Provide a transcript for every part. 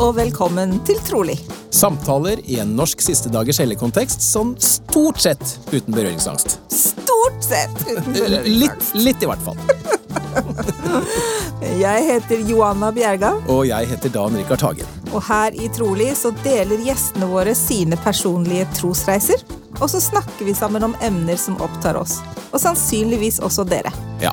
og velkommen til Trolig. Samtaler i en norsk siste dagers helligkontekst sånn stort sett uten berøringsangst. Stort sett uten Litt, litt i hvert fall. Jeg heter Joanna Bjerga, Og jeg heter Dan Rikard Hagen. og her i Trolig så deler gjestene våre sine personlige trosreiser. Og så snakker vi sammen om emner som opptar oss, og sannsynligvis også dere. Ja,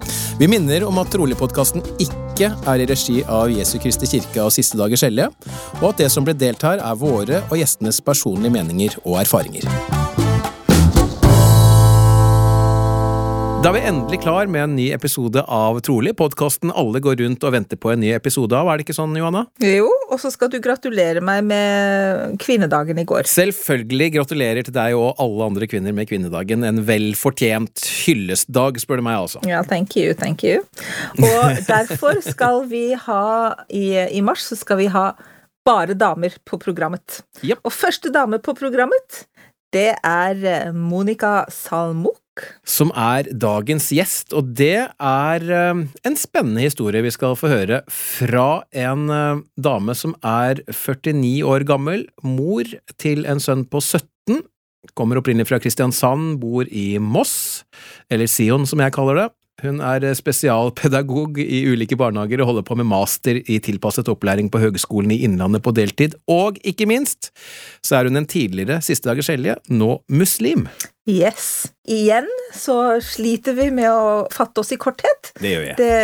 Vi minner om at Trolig-podkasten ikke er i regi av Jesu Kristi kirke og Siste dagers hellige, og at det som ble delt her, er våre og gjestenes personlige meninger og erfaringer. Da er vi endelig klar med en ny episode av Trolig, podkasten alle går rundt og venter på en ny episode av. Er det ikke sånn, Johanna? Jo, og så skal du gratulere meg med kvinnedagen i går. Selvfølgelig gratulerer til deg og alle andre kvinner med kvinnedagen. En vel fortjent hyllestdag, spør du meg altså. Ja, thank you, thank you. Og derfor skal vi ha i, I mars så skal vi ha bare damer på programmet. Yep. Og første dame på programmet, det er Monica Salmok. Som er dagens gjest, og det er eh, en spennende historie vi skal få høre fra en eh, dame som er 49 år gammel, mor til en sønn på 17, kommer opprinnelig fra Kristiansand, bor i Moss, eller Sion som jeg kaller det. Hun er spesialpedagog i ulike barnehager og holder på med master i tilpasset opplæring på Høgskolen i Innlandet på deltid, og ikke minst så er hun en tidligere siste dagers hellige, nå muslim. Yes. Igjen så sliter vi med å fatte oss i korthet. Det gjør jeg. Det,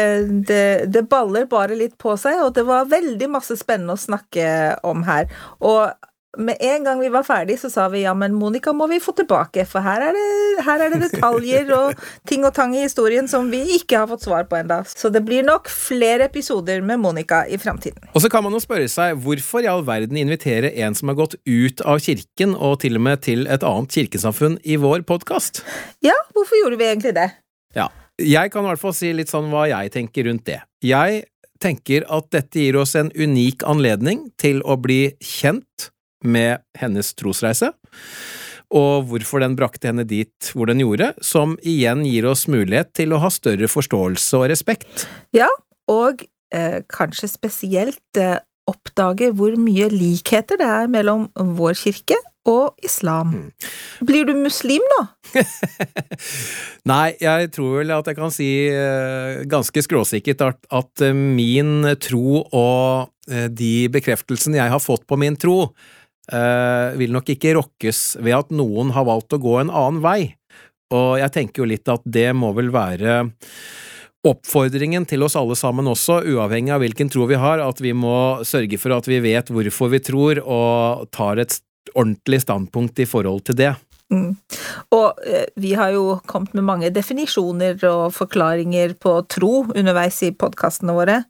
det, det baller bare litt på seg, og det var veldig masse spennende å snakke om her. Og med en gang vi var ferdig, så sa vi ja, men Monica må vi få tilbake, for her er det, her er det detaljer og ting og tang i historien som vi ikke har fått svar på enda. Så det blir nok flere episoder med Monica i framtiden. Og så kan man jo spørre seg hvorfor i all verden invitere en som har gått ut av kirken og til og med til et annet kirkesamfunn i vår podkast? Ja, hvorfor gjorde vi egentlig det? Ja, jeg kan i hvert fall si litt sånn hva jeg tenker rundt det. Jeg tenker at dette gir oss en unik anledning til å bli kjent med hennes trosreise, og hvorfor den brakte henne dit hvor den gjorde, som igjen gir oss mulighet til å ha større forståelse og respekt. Ja, og eh, kanskje spesielt eh, oppdage hvor mye likheter det er mellom vår kirke og islam. Blir du muslim nå? Nei, jeg tror vel at jeg kan si eh, ganske skråsikkert at, at eh, min tro og eh, de bekreftelsene jeg har fått på min tro, vil nok ikke rokkes ved at noen har valgt å gå en annen vei. Og jeg tenker jo litt at det må vel være oppfordringen til oss alle sammen også, uavhengig av hvilken tro vi har, at vi må sørge for at vi vet hvorfor vi tror, og tar et ordentlig standpunkt i forhold til det. Mm. Og eh, vi har jo kommet med mange definisjoner og forklaringer på tro underveis i podkastene våre,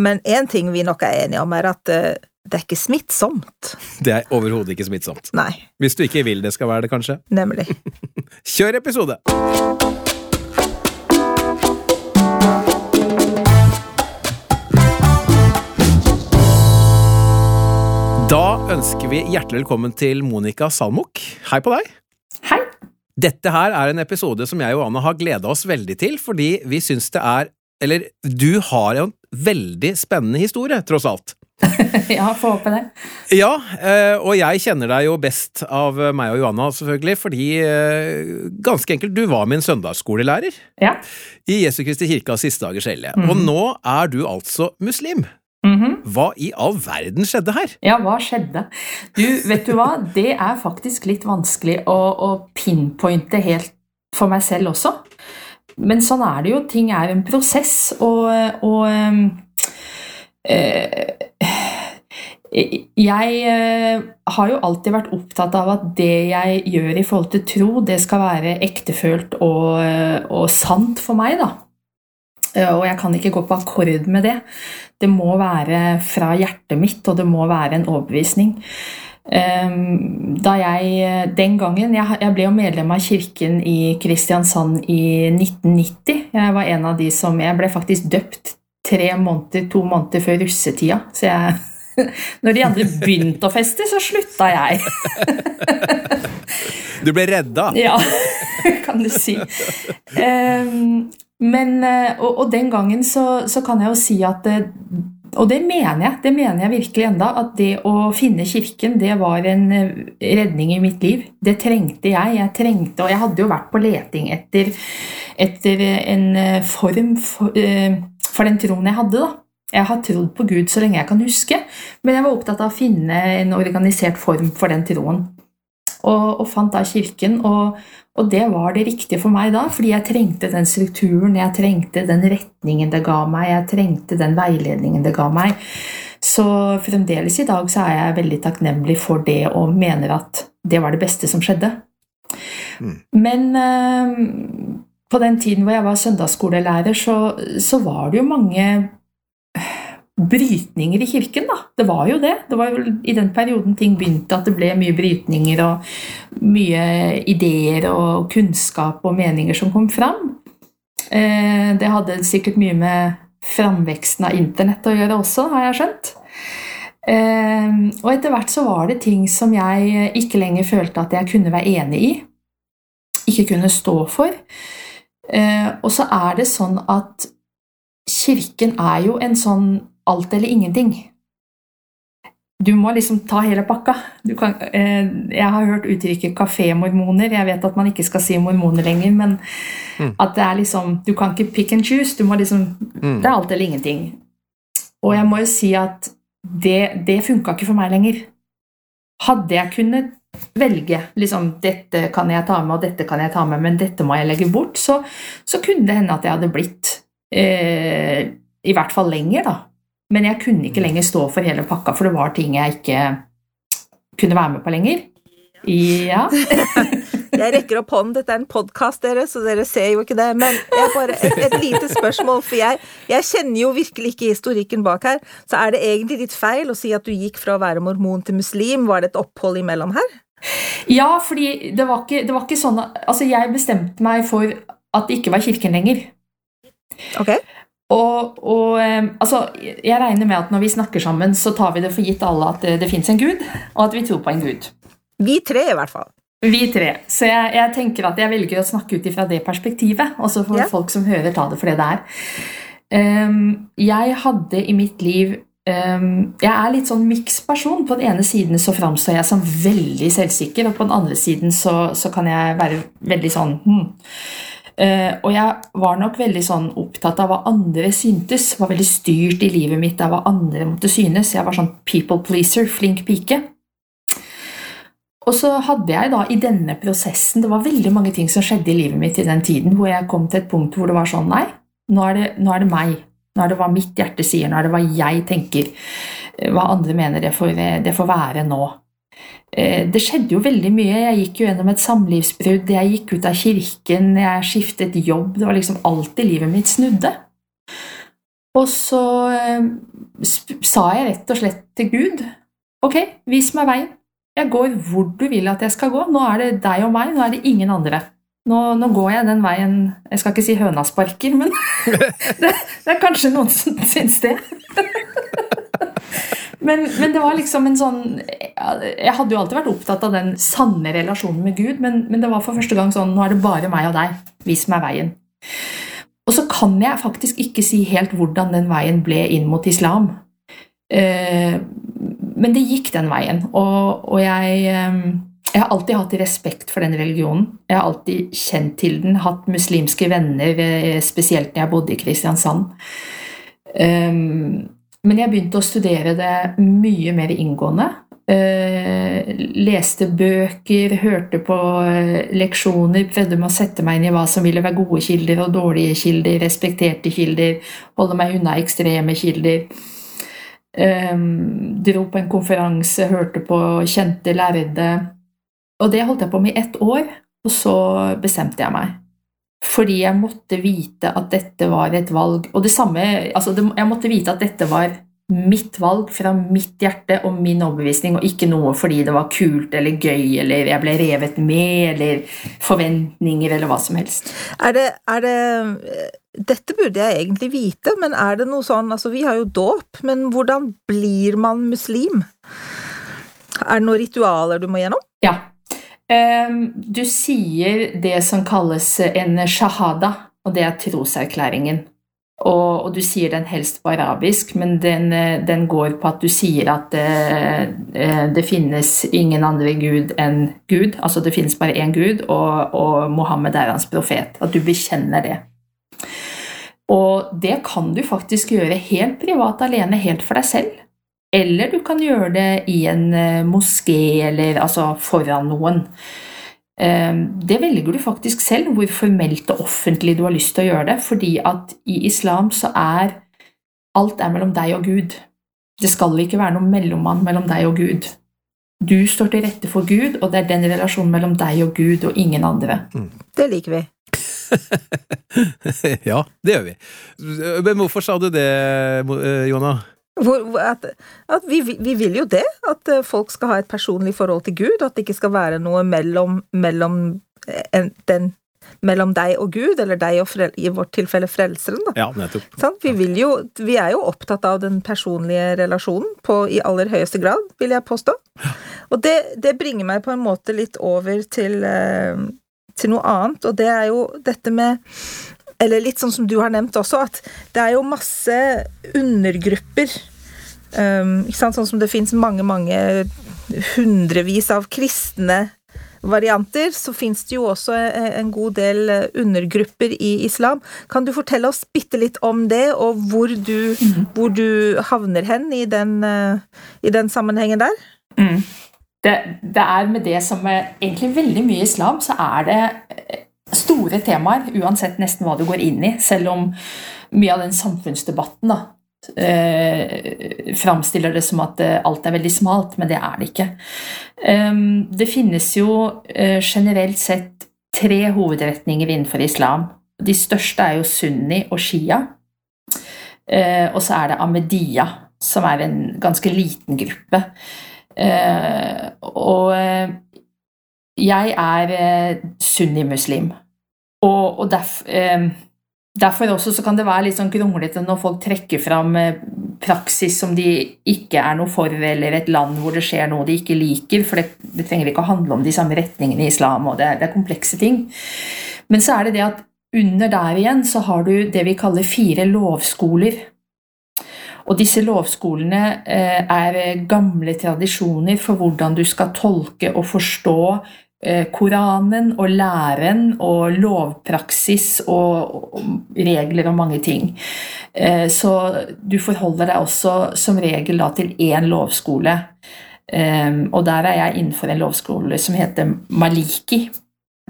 men én ting vi nok er enige om, er at eh, det er ikke smittsomt. Det er overhodet ikke smittsomt. Nei, Hvis du ikke vil det skal være det, kanskje. nemlig. Kjør episode! Da ønsker vi hjertelig velkommen til Monica Salmok. Hei på deg. Hei. Dette her er en episode som jeg og Anna har gleda oss veldig til, fordi vi syns det er Eller du har en veldig spennende historie, tross alt. Ja, får håpe det. Ja, eh, og jeg kjenner deg jo best av meg og Johanna, selvfølgelig, fordi eh, ganske enkelt, du var min søndagsskolelærer Ja. i Jesu Kristi kirke av siste dagers hellige. Og nå er du altså muslim. Mhm. Hva i all verden skjedde her? ja, hva skjedde? Du, vet du hva? Det er faktisk litt vanskelig å, å pinpointe helt for meg selv også. Men sånn er det jo. Ting er en prosess, og, og ehm, eh, Jeg eh, har jo alltid vært opptatt av at det jeg gjør i forhold til tro, det skal være ektefølt og, og sant for meg, da. Eh, Og jeg kan ikke gå på akkord med det. Det må være fra hjertet mitt, og det må være en overbevisning. Da jeg Den gangen Jeg ble jo medlem av kirken i Kristiansand i 1990. Jeg var en av de som Jeg ble faktisk døpt tre måneder, to måneder før russetida. Så jeg Når de andre begynte å feste, så slutta jeg. Du ble redda? Ja, kan du si. Um, men, eh, og, og, den gangen så, så, kan jeg jo si at eh, og det mener jeg, det mener jeg virkelig enda, at det å finne kirken, det var en eh, redning i mitt liv. Det trengte jeg. Jeg trengte, og jeg hadde jo vært på leting etter, etter en form for, for, den troen jeg hadde, da. Jeg har trodd på Gud så lenge jeg kan huske, men jeg var opptatt av å finne en organisert form for den troen. Og, og fant da kirken, og, og det var det riktige for meg da, fordi jeg trengte den strukturen, jeg trengte den retningen det ga meg, jeg trengte den veiledningen det ga meg. Så fremdeles i dag så er jeg veldig takknemlig for det og mener at det var det beste som skjedde. Mm. Men øh, på den tiden hvor jeg var søndagsskolelærer, så, så var det jo mange brytninger i kirken, da. Det var jo det. Det var jo i den perioden ting begynte, at det ble mye brytninger og mye ideer og kunnskap og meninger som kom fram. Eh, det hadde sikkert mye med framveksten av internett å gjøre også, har jeg skjønt. Eh, og etter hvert så var det ting som jeg ikke lenger følte at jeg kunne være enig i. Ikke kunne stå for. Eh, og så er det sånn at Kirken er jo en sånn alt eller ingenting. Du må liksom ta hele pakka. Kan, eh, jeg har hørt uttrykket kafémormoner. Jeg vet at man ikke skal si mormoner lenger, men mm. at det er liksom Du kan ikke pick and choose. Du må liksom mm. Det er alt eller ingenting. Og jeg må jo si at det, det funka ikke for meg lenger. Hadde jeg kunnet velge liksom, dette kan jeg ta med, og dette kan jeg ta med, men dette må jeg legge bort, så, så kunne det hende at jeg hadde blitt eh, i hvert fall lenger, da. Men jeg kunne ikke lenger stå for hele pakka, for det var ting jeg ikke kunne være med på lenger. Ja. jeg rekker opp hånden, dette er en podkast, dere, så dere ser jo ikke det. Men bare, et, et, lite spørsmål, for jeg, jeg, kjenner jo virkelig ikke historikken bak her. Så er det egentlig litt feil å si at du gikk fra å være mormon til muslim? Var det et opphold imellom her? Ja, fordi det var ikke, det var ikke sånn Altså, jeg bestemte meg for at det ikke var kirken lenger. Okay. Og, og altså, jeg regner med at når vi snakker sammen, så tar vi det for gitt alle at det, det fins en gud, og at vi tror på en gud. Vi tre, i hvert fall. Vi tre. Så jeg, jeg tenker at jeg velger å snakke ut ifra det perspektivet, også for ja. folk som hører, ta det for det det er. Um, jeg hadde i mitt liv um, Jeg er litt sånn miksperson. På den ene siden så framstår jeg som veldig selvsikker, og på den andre siden så, så kan jeg være veldig sånn hmm. Uh, og jeg var nok veldig sånn opptatt av hva andre syntes. Var veldig styrt i livet mitt av hva andre måtte synes. Jeg var sånn people pleaser, flink pike. Og så hadde jeg da i denne prosessen Det var veldig mange ting som skjedde i livet mitt i den tiden hvor jeg kom til et punkt hvor det var sånn Nei, nå er det, nå er det meg. Nå er det hva mitt hjerte sier, nå er det hva jeg tenker. Hva andre mener det får, det får være nå. Eh, det skjedde jo veldig mye. Jeg gikk jo gjennom et samlivsbrudd, jeg gikk ut av kirken, jeg skiftet jobb. Det var liksom alltid livet mitt snudde. Og så eh, sa jeg rett og slett til Gud Ok, vis meg veien. Jeg går hvor du vil at jeg skal gå. Nå er det deg og meg, nå er det ingen andre. Nå, nå går jeg den veien Jeg skal ikke si høna sparker, men det, det er kanskje noen som syns det. Men, men, det var liksom en sånn Jeg hadde jo alltid vært opptatt av den sanne relasjonen med Gud, men, men, det var for første gang sånn Nå er det bare meg og deg. Vis meg veien. Og så kan jeg faktisk ikke si helt hvordan den veien ble inn mot islam. Eh, men det gikk den veien, og, og jeg, eh, jeg har alltid hatt respekt for den religionen. Jeg har alltid kjent til den, hatt muslimske venner, eh, spesielt når jeg bodde i Kristiansand. Um, men jeg begynte å studere det mye mer inngående. Eh, leste bøker, hørte på eh, leksjoner, prøvde med å sette meg inn i hva som ville være gode kilder og dårlige kilder, respekterte kilder, holde meg unna ekstreme kilder. Eh, dro på en konferanse, hørte på kjente lærde. Og det holdt jeg på med i ett år, og så bestemte jeg meg. Fordi jeg måtte vite at dette var et valg. Og det samme altså Jeg måtte vite at dette var mitt valg fra mitt hjerte og min overbevisning, og ikke noe fordi det var kult eller gøy, eller jeg ble revet med, eller forventninger, eller hva som helst. Er det, er det Dette burde jeg egentlig vite, men er det noe sånn Altså, vi har jo dåp, men hvordan blir man muslim? Er det noen ritualer du må gjennom? Ja. Ehm, du sier det som kalles en shahada, og det er troserklæringen. Og, og, du sier den helst på arabisk, men den, den går på at du sier at det, eh, det, finnes ingen andre gud enn Gud. Altså det finnes bare én gud, og, og Mohammed er hans profet. At du bekjenner det. Og det kan du faktisk gjøre helt privat alene, helt for deg selv. Eller du kan gjøre det i en eh, moské, eller altså foran noen. Ehm, det velger du faktisk selv, hvor formelt og offentlig du har lyst til å gjøre det, fordi at i islam så er alt er mellom deg og Gud. Det skal ikke være noen mellommann mellom deg og Gud. Du står til rette for Gud, og det er den relasjonen mellom deg og Gud og ingen andre. Mm. Det liker vi. ja, det gjør vi. Men hvorfor sa du det, Jonna? Hvor, at, at vi, vi, vil jo det, at eh, folk skal ha et personlig forhold til Gud, at det ikke skal være noe mellom, mellom, eh, en, den, mellom deg og Gud, eller deg og frel, i vårt tilfelle Frelseren. Da. Ja, nettopp. Sånn? Vi, jo, vi, er jo opptatt av den personlige relasjonen på, i aller høyeste grad, vil jeg påstå. Og det, det bringer meg på en måte litt over til, eh, til noe annet, og det er jo dette med eller litt sånn som du har nevnt også, at det er jo masse undergrupper. Um, ikke sant? Sånn som det fins mange, mange hundrevis av kristne varianter, så fins det jo også en god del undergrupper i islam. Kan du fortelle oss bitte litt om det, og hvor du, mm. hvor du havner hen i den, i den sammenhengen der? Mm. Det, det, er med det som er egentlig veldig mye islam, så er det store temaer, uansett nesten hva du går inn i, selv om mye av den samfunnsdebatten da, eh, framstiller det som at eh, alt er veldig smalt, men det er det ikke. Um, det finnes jo eh, generelt sett tre hovedretninger innenfor islam. De største er jo sunni og shia. Eh, og så er det ahmediya, som er en ganske liten gruppe. Eh, og eh, jeg er sunnimuslim. Og, og derf, eh, derfor også så kan det være litt sånn kronglete når folk trekker fram eh, praksis som de ikke er noe for, eller et land hvor det skjer noe de ikke liker, for det, det trenger ikke å handle om de samme retningene i islam, og det det er komplekse ting. Men så er det det at under der igjen så har du det vi kaller fire lovskoler. Og disse lovskolene eh, er gamle tradisjoner for hvordan du skal tolke og forstå Koranen og læren og lovpraksis og, regler og mange ting. Eh, så du forholder deg også som regel da til én lovskole. Eh, og der er jeg innenfor en lovskole som heter Maliki.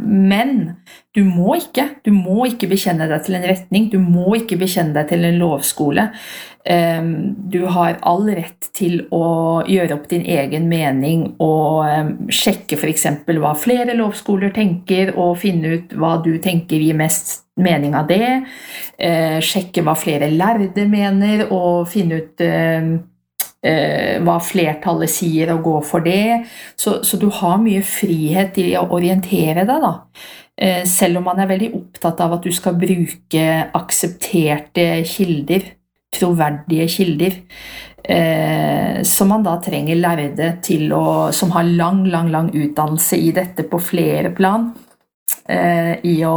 Men du må ikke. Du må ikke bekjenne deg til en retning. Du må ikke bekjenne deg til en lovskole. Du har all rett til å gjøre opp din egen mening og sjekke f.eks. hva flere lovskoler tenker, og finne ut hva du tenker gir mest mening av det. Eh, sjekke hva flere lærde mener, og finne ut eh, hva flertallet sier, og gå for det. Så, så, du har mye frihet til å orientere deg, da. Eh, selv om man er veldig opptatt av at du skal bruke aksepterte kilder, troverdige kilder, eh, som man da trenger lærde til å, som har lang, lang, lang utdannelse i dette på flere plan. Eh, I å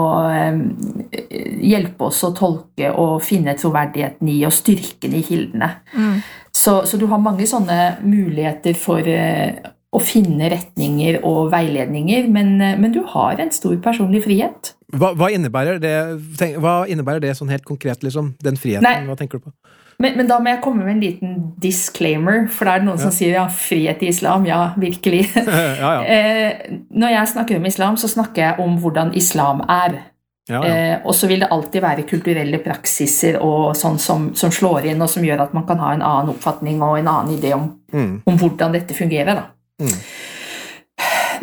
hjelpe oss å tolke og finne troverdigheten i og styrken i kildene. Mm. Så, så, du har mange sånne muligheter for uh, å finne retninger og veiledninger, men, uh, men, du har en stor personlig frihet. Hva, hva, innebærer, det, tenk, hva innebærer, det, sånn helt konkret, liksom? Den friheten? Nei, hva tenker du på? Men, men, da må jeg komme med en liten disclaimer, for da er det noen ja. som sier ja, frihet i islam. Ja, virkelig. ja, ja. Eh, når jeg snakker om islam, så snakker jeg om hvordan islam er. Ja, ja. Eh, og så vil det alltid være kulturelle praksiser og sånn som, som, slår inn, og som gjør at man kan ha en annen oppfatning og en annen idé om, mm. om hvordan dette fungerer. Mm.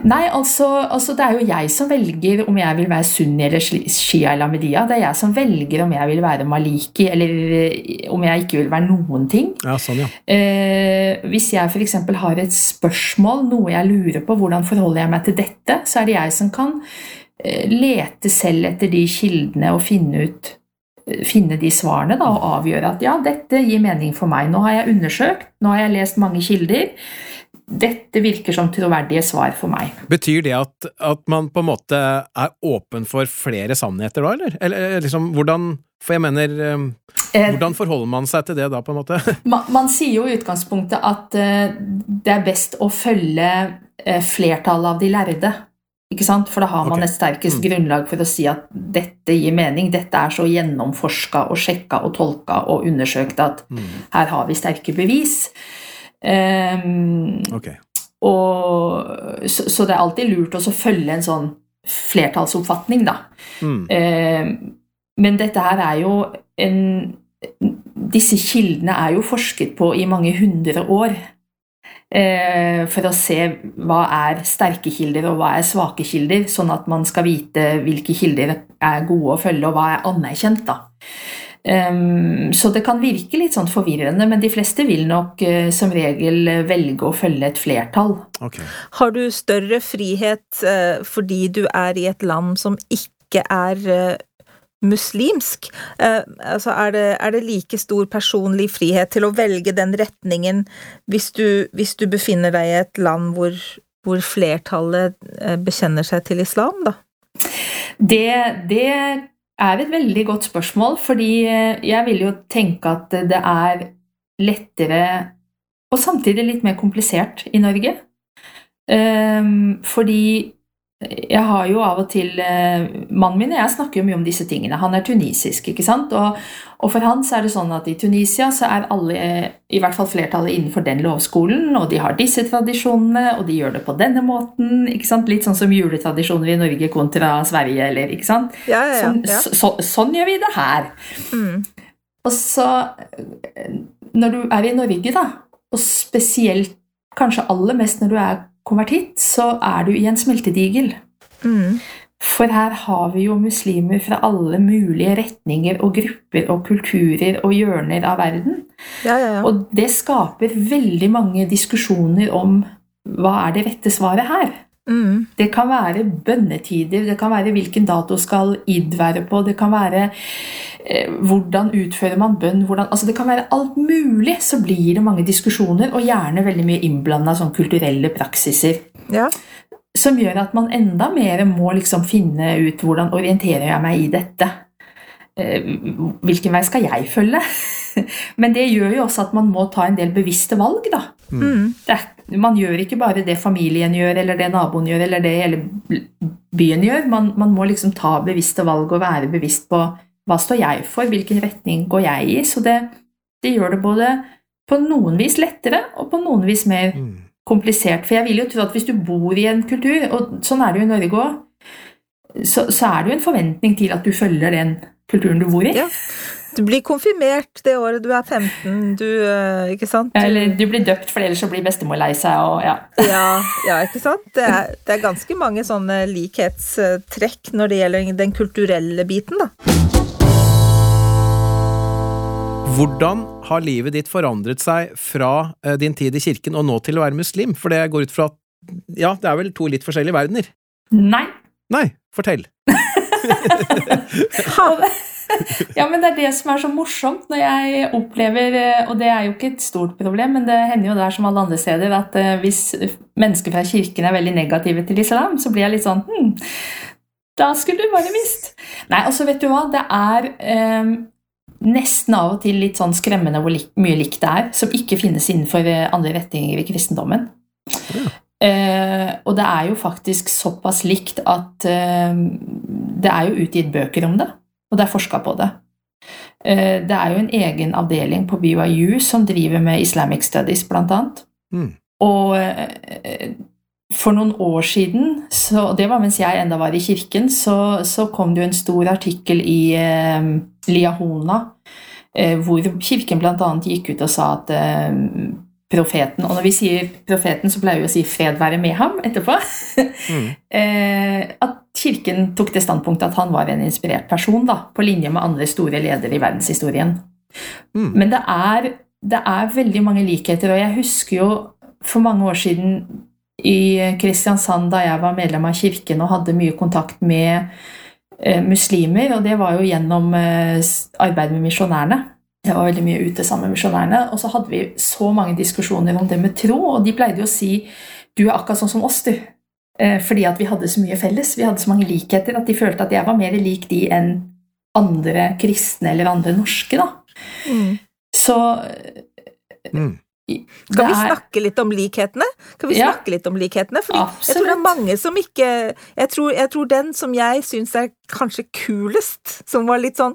Nei, altså, altså, det er jo jeg som velger om jeg vil være sunni eller shia eller Amedia Det er jeg som velger om jeg vil være maliki eller eh, om jeg ikke vil være noen ting. Ja, sånn, ja. Eh, hvis jeg f.eks. har et spørsmål, noe jeg lurer på, hvordan forholder jeg meg til dette, så er det jeg som kan eh, lete selv etter de kildene og finne ut eh, finne de svarene da, og avgjøre at ja, dette gir mening for meg. Nå har jeg undersøkt, nå har jeg lest mange kilder dette virker som troverdige svar for meg. Betyr det at, at, man på en måte er åpen for flere sannheter da, eller? Eller liksom, hvordan For jeg mener ehm, eh, Hvordan forholder man seg til det da, på en måte? Man, man sier jo i utgangspunktet at uh, det er best å følge flertallet av de lærde. For da har man okay. et sterkest mm. grunnlag for å si at dette gir mening. Dette er så gjennomforska og sjekka og tolka og undersøkt at mm. her har vi sterke bevis. Um, okay. og, så, så, det er alltid lurt å følge en sånn flertallsoppfatning, da. Mm. Eh, men dette her er jo en Disse kildene er jo forsket på i mange hundre år. Uh, for å se hva er sterke kilder og hva er svake kilder, sånn at man skal vite hvilke kilder er gode å følge, og hva er anerkjent. da. Um, så det kan virke litt sånn forvirrende, men de fleste vil nok uh, som regel velge å følge et flertall. Okay. Har du større frihet uh, fordi du er i et land som ikke er uh, muslimsk? altså er det, er det, like stor personlig frihet til å velge den retningen hvis du, hvis du befinner deg i et land hvor, hvor flertallet bekjenner seg til islam, da? Det, det er et veldig godt spørsmål, fordi eh, jeg vil jo tenke at det er lettere og samtidig litt mer komplisert i Norge. Ehm, fordi jeg har jo av og til eh, Mannen min og jeg snakker jo mye om disse tingene. Han er tunisisk, ikke sant? Og, og, for han så er det sånn at i Tunisia så er alle, i hvert fall flertallet, innenfor den lovskolen, og de har disse tradisjonene, og de gjør det på denne måten. ikke sant? Litt sånn som juletradisjoner i Norge kontra Sverige, eller ikke sant? Ja, ja, sånn, ja. Så, så, sånn gjør vi det her. Mm. Og så, når du er i Norge, da, og spesielt kanskje aller mest når du er konvertitt, så er du i en smeltedigel. Mm. For her har vi jo muslimer fra alle mulige retninger og grupper og kulturer og hjørner av verden. Ja, ja, ja. Og det skaper veldig mange diskusjoner om hva er det rette svaret her. Mm. Det kan være bønnetider, det kan være hvilken dato skal id være på, det kan være eh, hvordan utfører man bønn hvordan, altså Det kan være alt mulig, så blir det mange diskusjoner, og gjerne veldig mye innblanda sånn kulturelle praksiser. Ja. Som gjør at man enda mer må liksom finne ut hvordan orienterer jeg meg i dette. Eh, hvilken vei skal jeg følge? Men det gjør jo også at man må ta en del bevisste valg, da. Mm. Det, man gjør ikke bare det familien gjør, eller det naboen gjør, eller det hele byen gjør. Man, man må liksom ta bevisste valg og være bevisst på hva står jeg for, hvilken retning går jeg i. Så det, det gjør det både på noen vis lettere og på noen vis mer mm. komplisert. For jeg vil jo tro at hvis du bor i en kultur, og sånn er det jo i Norge òg, så, så, er det jo en forventning til at du følger den kulturen du bor i. Ja. Du blir konfirmert det året du er 15, du eh, Ikke sant? Eller du blir døpt, for ellers så blir bestemor lei seg, og ja. ja. ja, ikke sant? Det er, det er, ganske mange sånne likhetstrekk når det gjelder den kulturelle biten, da. Hvordan har livet ditt forandret seg fra eh, din tid i kirken og nå til å være muslim? For det går ut fra at ja, det er vel to litt forskjellige verdener? Nei. Nei, fortell. ja, men det er det som er så morsomt når jeg opplever eh, Og det er jo ikke et stort problem, men det hender jo der som alle andre steder at eh, hvis mennesker fra kirken er veldig negative til islam, så blir jeg litt sånn hm, Da skulle du bare visst. Nei, altså, vet du hva, det er eh, nesten av og til litt sånn skremmende hvor lik, mye likt det er, som ikke finnes innenfor eh, andre retninger i kristendommen. Ja. Eh, og det er jo faktisk såpass likt at eh, det er jo utgitt bøker om det og det er forska på det. Eh, det er jo en egen avdeling på BYU som driver med Islamic Studies, blant annet. Mm. Og eh, for noen år siden, så, det var mens jeg enda var i kirken, så, så kom det jo en stor artikkel i eh, Liahona, eh, hvor kirken bl.a. gikk ut og sa at eh, profeten. Og når vi sier profeten, så pleier vi å si 'fred være med ham' etterpå. Mm. Eh, at kirken tok det standpunktet at han var en inspirert person, da, på linje med andre store ledere i verdenshistorien. Mm. Men det er, det er veldig mange likheter, og jeg husker jo for mange år siden i Kristiansand, da jeg var medlem av kirken og hadde mye kontakt med eh, muslimer, og det var jo gjennom eh, arbeidet med misjonærene. Jeg var veldig mye ute sammen med misjonærene, og så hadde vi så mange diskusjoner om det med tro, og de pleide jo å si du er akkurat sånn som oss, du. Eh, Fordi at vi hadde så mye felles, vi hadde så mange likheter, at de følte at jeg var mer lik de enn andre kristne eller andre norske, da. Mm. Så Mm. Skal vi snakke litt om likhetene? Kan vi Ja. snakke litt om likhetene? Fordi jeg tror det er mange som ikke Jeg tror, jeg tror den som jeg syns er kanskje kulest, som var litt sånn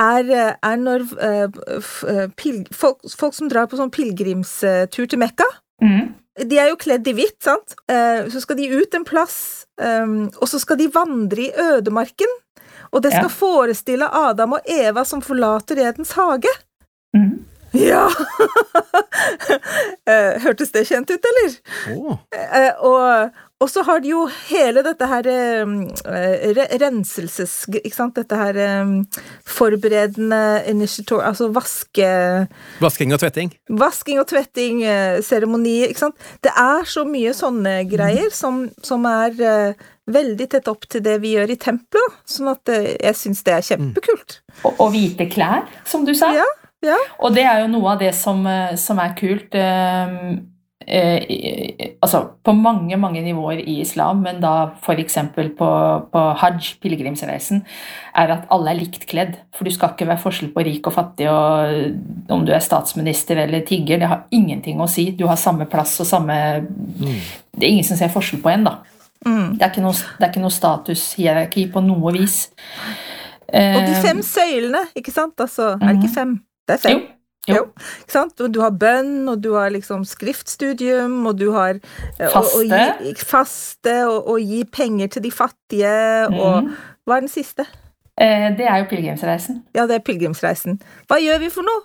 er, eh, er når eh, f- eh, pil, folk, folk som drar på sånn pilegrimstur til Mekka. Mm. De er jo kledd i hvitt, sant? Eh, Så skal de ut en plass, um, og så skal de vandre i ødemarken. Og det skal Ja. forestille Adam og Eva som forlater Edens hage. Mm. Ja! Eh, Hørtes det kjent ut, eller? Eh, og, og så har de jo hele dette her eh, renselses... Ikke sant? Dette her eh, forberedende initiator... Altså vaske... Vasking og tvetting. Vasking og tvetting, eh, seremonier, ikke sant. Det er så mye sånne greier som, som er eh, veldig tett opp til det vi gjør i tempelet. Sånn at eh, jeg syns det er kjempekult. Og, og hvite klær, som du sa. Ja, ja. Og det er jo noe av det som, eh, som er kult. Eh, altså på mange mange nivåer i islam, men da f.eks. på, på hajj, pilegrimsreisen, er at alle er likt kledd. For du skal ikke være forskjell på rik og fattig, og om du er statsminister eller tigger. Det har ingenting å si. Du har samme plass og samme Det er ingen som ser forskjell på en, da. Mm. Det er ikke noe, det er ikke noe statushierarki på noe vis. Og de Eh, fem søylene, ikke sant? Altså, er det ikke fem? Det er fem. Jo. Jo. Og du har bønn, og du har liksom skriftstudium, og du har Faste. Og, og Faste. gi, faste, og, og gi penger til de fattige, og Mhm. Hva er den siste? Eh, Det er jo pilegrimsreisen. Ja, det er pilegrimsreisen. Hva gjør vi for noe?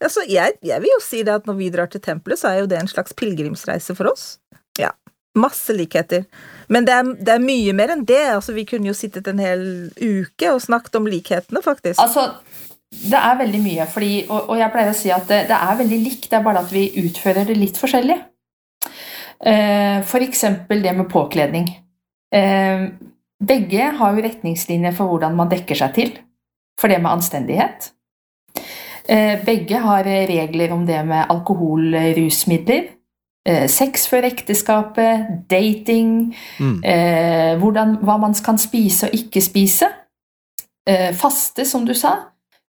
Altså, jeg, jeg vil jo si det at når vi drar til tempelet, så er jo det en slags pilegrimsreise for oss. Ja. Masse likheter. Men det er, det er mye mer enn det. Altså, vi kunne jo sittet en hel uke og snakket om likhetene, faktisk. Altså, det er veldig mye, fordi, og, og jeg pleier å si at det, det er veldig likt, det er bare at vi utfører det litt forskjellig. Eh, for eksempel det med påkledning. Eh, begge har jo retningslinjer for hvordan man dekker seg til, for det med anstendighet. Eh, begge har regler om det med alkohol, rusmidler, eh, sex før ekteskapet, dating, Mm. eh, hvordan, hva man kan spise og ikke spise. Eh, faste, som du sa.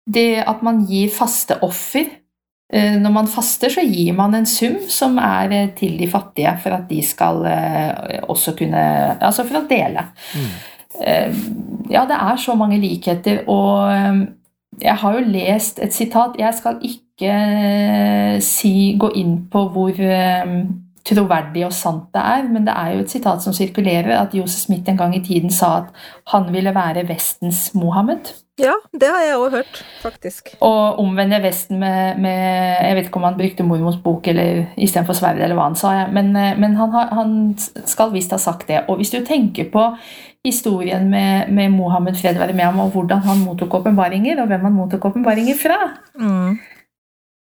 Det at man gir faste offer. Eh, når man faster, så gir man en sum som er eh, til de fattige, for at de skal eh, også kunne Altså for å dele. Mm. ja, det er så mange likheter, og jeg har jo lest et sitat Jeg skal ikke si, gå inn på hvor troverdig og sant det er, men det er jo et sitat som sirkulerer, at Josef Smith en gang i tiden sa at han ville være Vestens Mohammed. Ja, det har jeg òg hørt, faktisk. Og omvende Vesten med, med Jeg vet ikke om han brukte mormors bok eller istedenfor sverd, eller hva han sa, ja. men, eh, men han, har, han skal visst ha sagt det. Og hvis du tenker på historien med, med Mohammed fred være med ham, og hvordan han mottok åpenbaringer, og hvem han mottok åpenbaringer fra, Mm.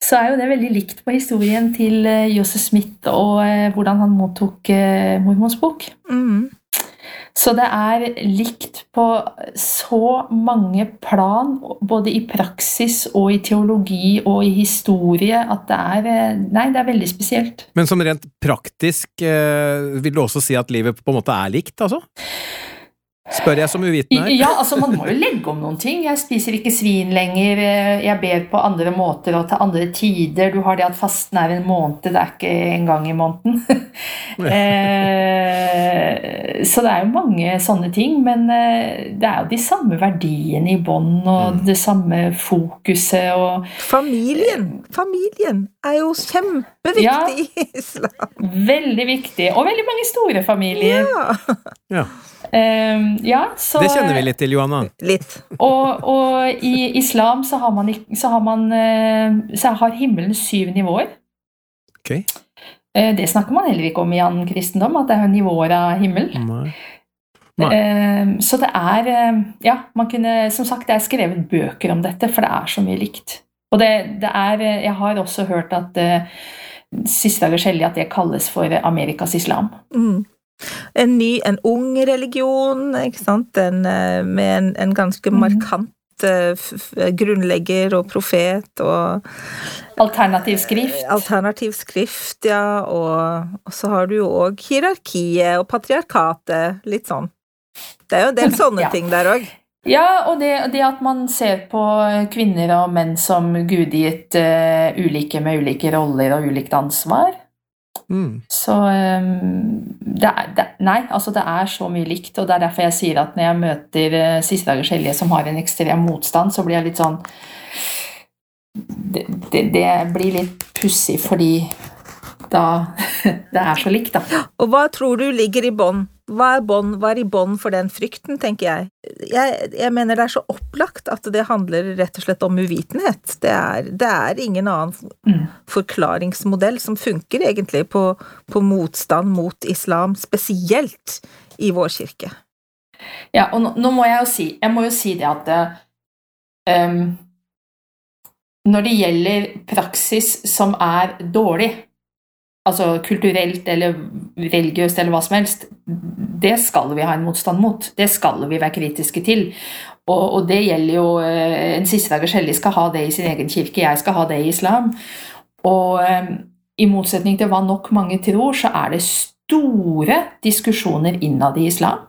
Så er jo det veldig likt på historien til eh, Joseph Smith og eh, hvordan han mottok mormons bok. Mm. Så det er likt på så mange plan, både i praksis og i teologi og i historie, at det er eh, Nei, det er veldig spesielt. Men som rent praktisk, eh, vil du også si at livet på en måte er likt, altså? Spør jeg som uvitende her. Ja, altså Man må jo legge om noen ting. Jeg spiser ikke svin lenger. eh, Jeg ber på andre måter og til andre tider. Du har det at fasten er en måned, det er ikke en gang i måneden. Eh, Så det er jo mange sånne ting. Men eh, det er jo de samme verdiene i bånn, og det samme fokuset og Familien! Familien er jo kjempeviktig Ja. i islam. Veldig viktig. Og veldig mange store familier. Ja. Ja. Eh, ja, så, Det kjenner vi litt til, Johanna. Litt. Og, og i islam så har man, så har, man, eh, så har himmelen syv nivåer. Ok. Eh, Det snakker man heller ikke om i annen kristendom, at det er nivåer av himmel. Nei. Nei. Eh, Så det er eh, Ja, man kunne Som sagt, det er skrevet bøker om dette, for det er så mye likt. Og det, det er Jeg har også hørt at uh, siste dagers hellige at det kalles for Amerikas islam. Mm. En ny, en ung religion, ikke sant, en, eh, med en, en ganske Mhm. markant eh, grunnlegger og profet og Alternativ skrift. alternativ skrift, ja, og, og så har du jo òg hierarkiet og patriarkatet, litt sånn. Det er jo en del sånne Ja. ting der òg. Ja, og det, det at man ser på kvinner og menn som gudgitt uh, ulike med ulike roller og ulikt ansvar. Mm. Så ehm, det er, det, Nei, altså det er så mye likt, og det er derfor jeg sier at når jeg møter uh, siste dagers hellige som har en ekstrem motstand, så blir jeg litt sånn Det, det, det blir litt pussig fordi da Det er så likt, da. Og hva tror du ligger i bånn? Hva er bånd, hva er i bånn for den frykten, tenker jeg. jeg. Jeg mener det er så opplagt at det handler rett og slett om uvitenhet. Det er, det er ingen annen Mm. forklaringsmodell som funker egentlig på, på motstand mot islam, spesielt i vår kirke. Ja, og nå, nå må jeg jo si Jeg må jo si det at um, Når det gjelder praksis som er dårlig, altså kulturelt eller religiøst eller hva som helst, det skal vi ha en motstand mot. Det skal vi være kritiske til. Og, og det gjelder jo eh, En siste dagers hellig skal ha det i sin egen kirke, jeg skal ha det i islam. Og ehm, i motsetning til hva nok mange tror, så er det store diskusjoner innad i islam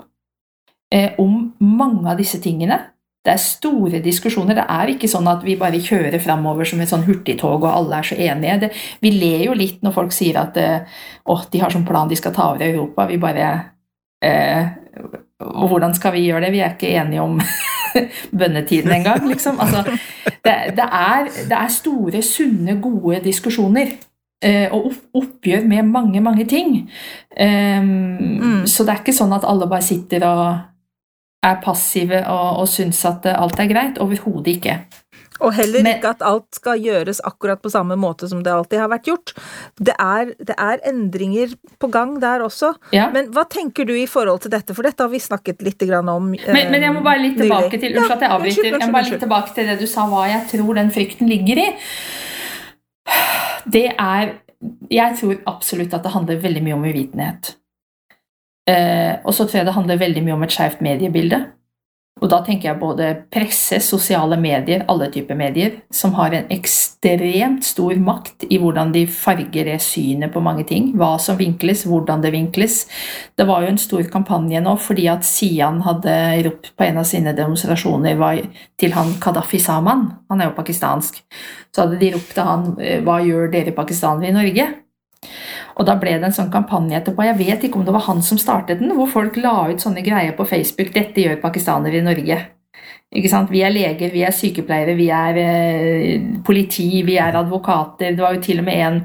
eh, om mange av disse tingene. Det er store diskusjoner. Det er ikke sånn at vi bare kjører framover som et sånn hurtigtog og alle er så enige. Det, vi ler jo litt når folk sier at eh, åh, de har sånn plan, de skal ta over Europa. Vi bare eh, hvordan skal vi gjøre det? Vi er ikke enige om bønnetiden engang, liksom. Altså, det, det, er, det er store, sunne, gode diskusjoner. eh, Og oppgjør med mange, mange ting. Um, Mm. Så det er ikke sånn at alle bare sitter og er passive og, og syns at eh, alt er greit. Overhodet ikke. Og heller Men- ikke at alt skal gjøres akkurat på samme måte som det alltid har vært gjort. Det er, det er endringer på gang der også. Ja. Men hva tenker du i forhold til dette, for dette har vi snakket litt om. eh, Men, men jeg må bare litt tilbake til at jeg avbryter. Jeg må bare litt tilbake til det du sa, hva jeg tror den frykten ligger i. Det er Jeg tror absolutt at det handler veldig mye om uvitenhet. Eh, og så tror jeg det handler veldig mye om et skjevt mediebilde. Og da tenker jeg både presse, sosiale medier, alle typer medier, som har en ekstremt stor makt i hvordan de farger det synet på mange ting. Hva som vinkles, hvordan det vinkles. Det var jo en stor kampanje nå fordi at Sian hadde ropt på en av sine demonstrasjoner til han Kadafi Saman, han er jo pakistansk, så hadde de ropt til han eh, 'Hva gjør dere pakistanere i Norge?' Og da ble det en sånn kampanje etterpå. Jeg vet ikke om det var han som startet den, hvor folk la ut sånne greier på Facebook 'Dette gjør pakistanere i Norge'. Vi er leger, vi er sykepleiere, vi er eh, politi, vi er advokater. Det var jo til og med en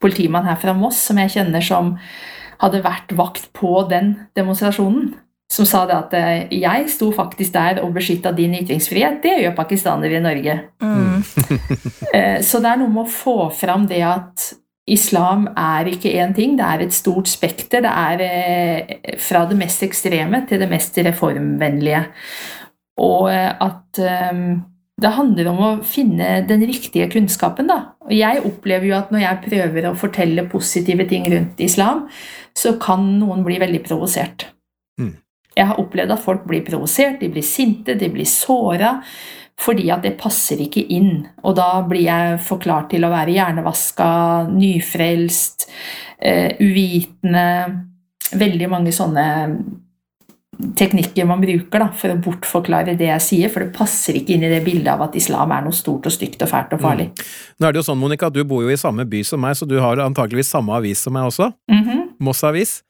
politimann her fra Moss som jeg kjenner som hadde vært vakt på den demonstrasjonen. Som sa det at eh, jeg sto faktisk der og beskytta din ytringsfrihet. Det gjør pakistanere i Norge. Mm. Eh, Så det er noe med å få fram det at islam er ikke én ting, det er et stort spekter. Det er eh, fra det mest ekstreme til det mest reformvennlige. Og eh, at eh, det handler om å finne den riktige kunnskapen, da. Og jeg opplever jo at når jeg prøver å fortelle positive ting rundt islam, så kan noen bli veldig provosert. Mm. Jeg har opplevd at folk blir provosert, de blir sinte, de blir såra fordi at det passer ikke inn. Og da blir jeg forklart til å være hjernevaska, nyfrelst, eh, uvitende Veldig mange sånne teknikker man bruker da, for å bortforklare det jeg sier, for det passer ikke inn i det bildet av at islam er noe stort og stygt og fælt og farlig. Nå er det jo sånn, Monica, du bor jo i samme by som meg, så du har antakeligvis samme avis som meg også. Mhm. Moss Avis.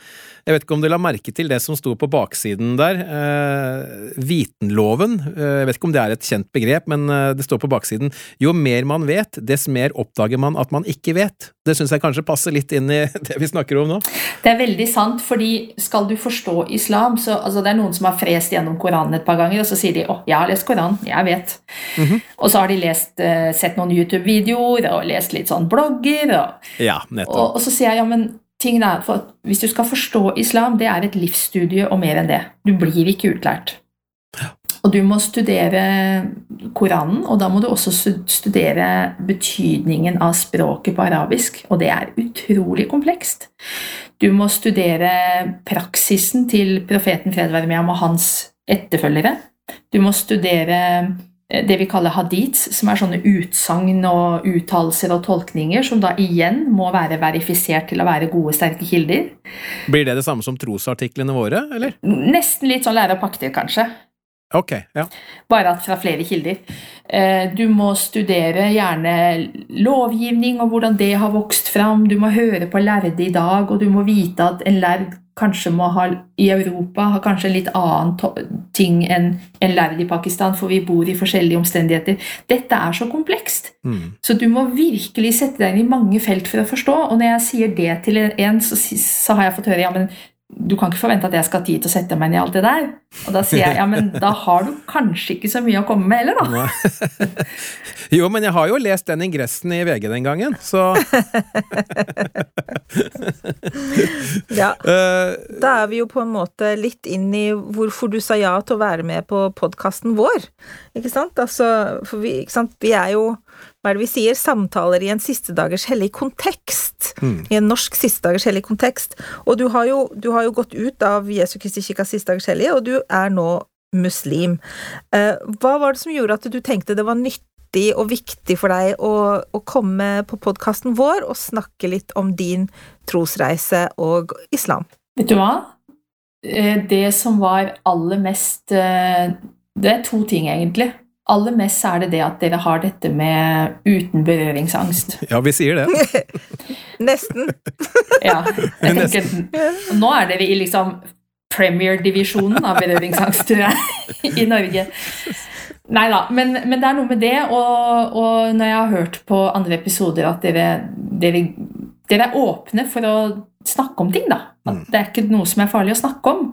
Jeg vet ikke om du la merke til det som sto på baksiden der. Eh, vitenloven. Eh, jeg vet ikke om det er et kjent begrep, men eh, det står på baksiden. Jo mer man vet, dess mer oppdager man at man ikke vet. Det syns jeg kanskje passer litt inn i det vi snakker om nå. Det er veldig sant, fordi skal du forstå islam, så altså, det er noen som har frest gjennom Koranen et par ganger, og så sier de 'Å, jeg har lest Koranen, jeg vet'. Mm -hmm. Og så har de lest, sett noen YouTube-videoer og lest litt sånn blogger, og, ja, og, og så sier jeg ja, men tingen er for Hvis du skal forstå islam, det er et livsstudie og mer enn det. Du blir ikke utlært. Og du må studere Koranen, og da må du også studere betydningen av språket på arabisk, og det er utrolig komplekst. Du må studere praksisen til profeten fred være med ham og hans etterfølgere. Du må studere det vi kaller hadits, som er sånne utsagn og uttalelser og tolkninger som da igjen må være verifisert til å være gode, sterke kilder. Blir det det samme som trosartiklene våre, eller? Nesten litt sånn lære og pakter, kanskje. Ok, ja. Bare at fra flere kilder. Eh, du må studere gjerne lovgivning og hvordan det har vokst fram. Du må høre på lærde i dag, og du må vite at en lærd kanskje må ha i Europa har kanskje en litt annen ting enn en lærd i Pakistan, for vi bor i forskjellige omstendigheter. Dette er så komplekst. Mm. Så du må virkelig sette deg inn i mange felt for å forstå. Og når jeg sier det til en, så, så har jeg fått høre ja, men du kan ikke forvente at jeg skal ha tid til å sette meg inn i alt det der. Og da sier jeg ja, men da har du kanskje ikke så mye å komme med heller, da. jo, men jeg har jo lest den ingressen i VG den gangen, så Ja. Eh, da er vi jo på en måte litt inn i hvorfor du sa ja til å være med på podkasten vår. Ikke sant? Altså, for vi, ikke sant? vi er jo hva er det vi sier, samtaler i en siste dagers hellig kontekst. Mm. I en norsk siste dagers hellig kontekst. Og du har, jo, du har jo gått ut av Jesu Kristi kirkas siste dagers hellige, og du er nå muslim. Eh, hva var det som gjorde at du tenkte det var nyttig og viktig for deg å, å komme på podkasten vår og snakke litt om din trosreise og islam? Vet du hva? Eh, det som var aller mest eh, Det er to ting, egentlig. Aller mest er det det at dere har dette med uten berøringsangst. Ja, vi sier det. Nesten. ja. Jeg tenker, nå er dere i liksom Premier-divisjonen av berøringsangst, tror jeg, i Norge. Nei da, men, men, det er noe med det, og, og, når jeg har hørt på andre episoder at dere, dere, dere er åpne for å snakke om ting, da. At mm. det er ikke noe som er farlig å snakke om.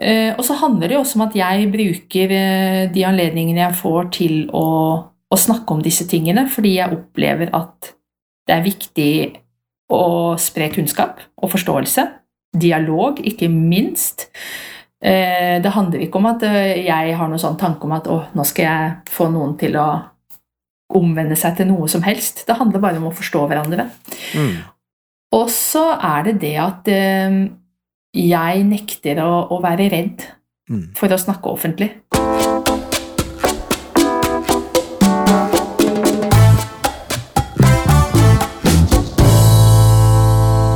Eh, og så handler det jo også om at jeg bruker eh, de anledningene jeg får til å, å, snakke om disse tingene, fordi jeg opplever at det er viktig å spre kunnskap og forståelse. Dialog, ikke minst. Eh, det handler ikke om at jeg har noen sånn tanke om at å, nå skal jeg få noen til å omvende seg til noe som helst. Det handler bare om å forstå hverandre. Mm. Og så er det det at jeg nekter å, å være redd mm. for å snakke offentlig.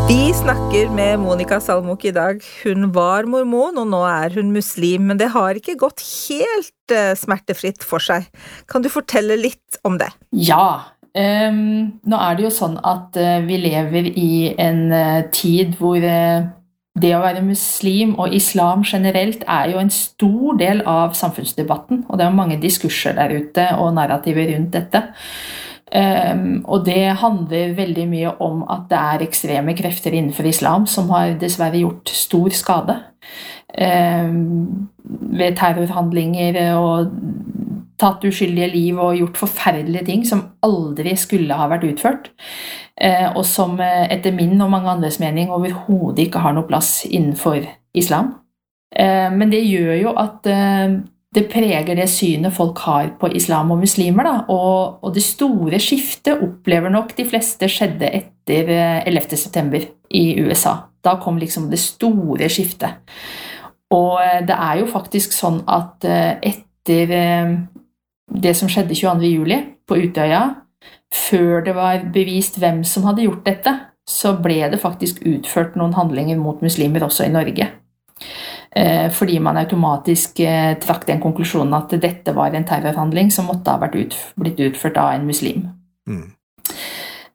Vi snakker med Monica Salmok i dag. Hun var mormon, og nå er hun muslim. Men det har ikke gått helt uh, smertefritt for seg. Kan du fortelle litt om det? Ja. Um, nå er det jo sånn at uh, vi lever i en uh, tid hvor det å være muslim og islam generelt er jo en stor del av samfunnsdebatten. Og det er mange diskurser der ute og narrativer rundt dette. Um, og det handler veldig mye om at det er ekstreme krefter innenfor islam som har dessverre gjort stor skade. Um, ved terrorhandlinger og tatt uskyldige liv og gjort forferdelige ting som aldri skulle ha vært utført. Eh, og som eh, etter min og mange andres mening overhodet ikke har noe plass innenfor islam. Eh, men det gjør jo at det preger det synet folk har på islam og muslimer. Og, og det store skiftet opplever nok de fleste skjedde etter 11.9. i USA. Da kom liksom det store skiftet. Og det er jo faktisk sånn at etter det som skjedde 22.07. på Utøya, før det var bevist hvem som hadde gjort dette, så ble det faktisk utført noen handlinger mot muslimer også i Norge. Eh, fordi man automatisk eh, trakk den konklusjonen at dette var en terrorhandling som måtte ha ut, blitt utført av en muslim. Mm.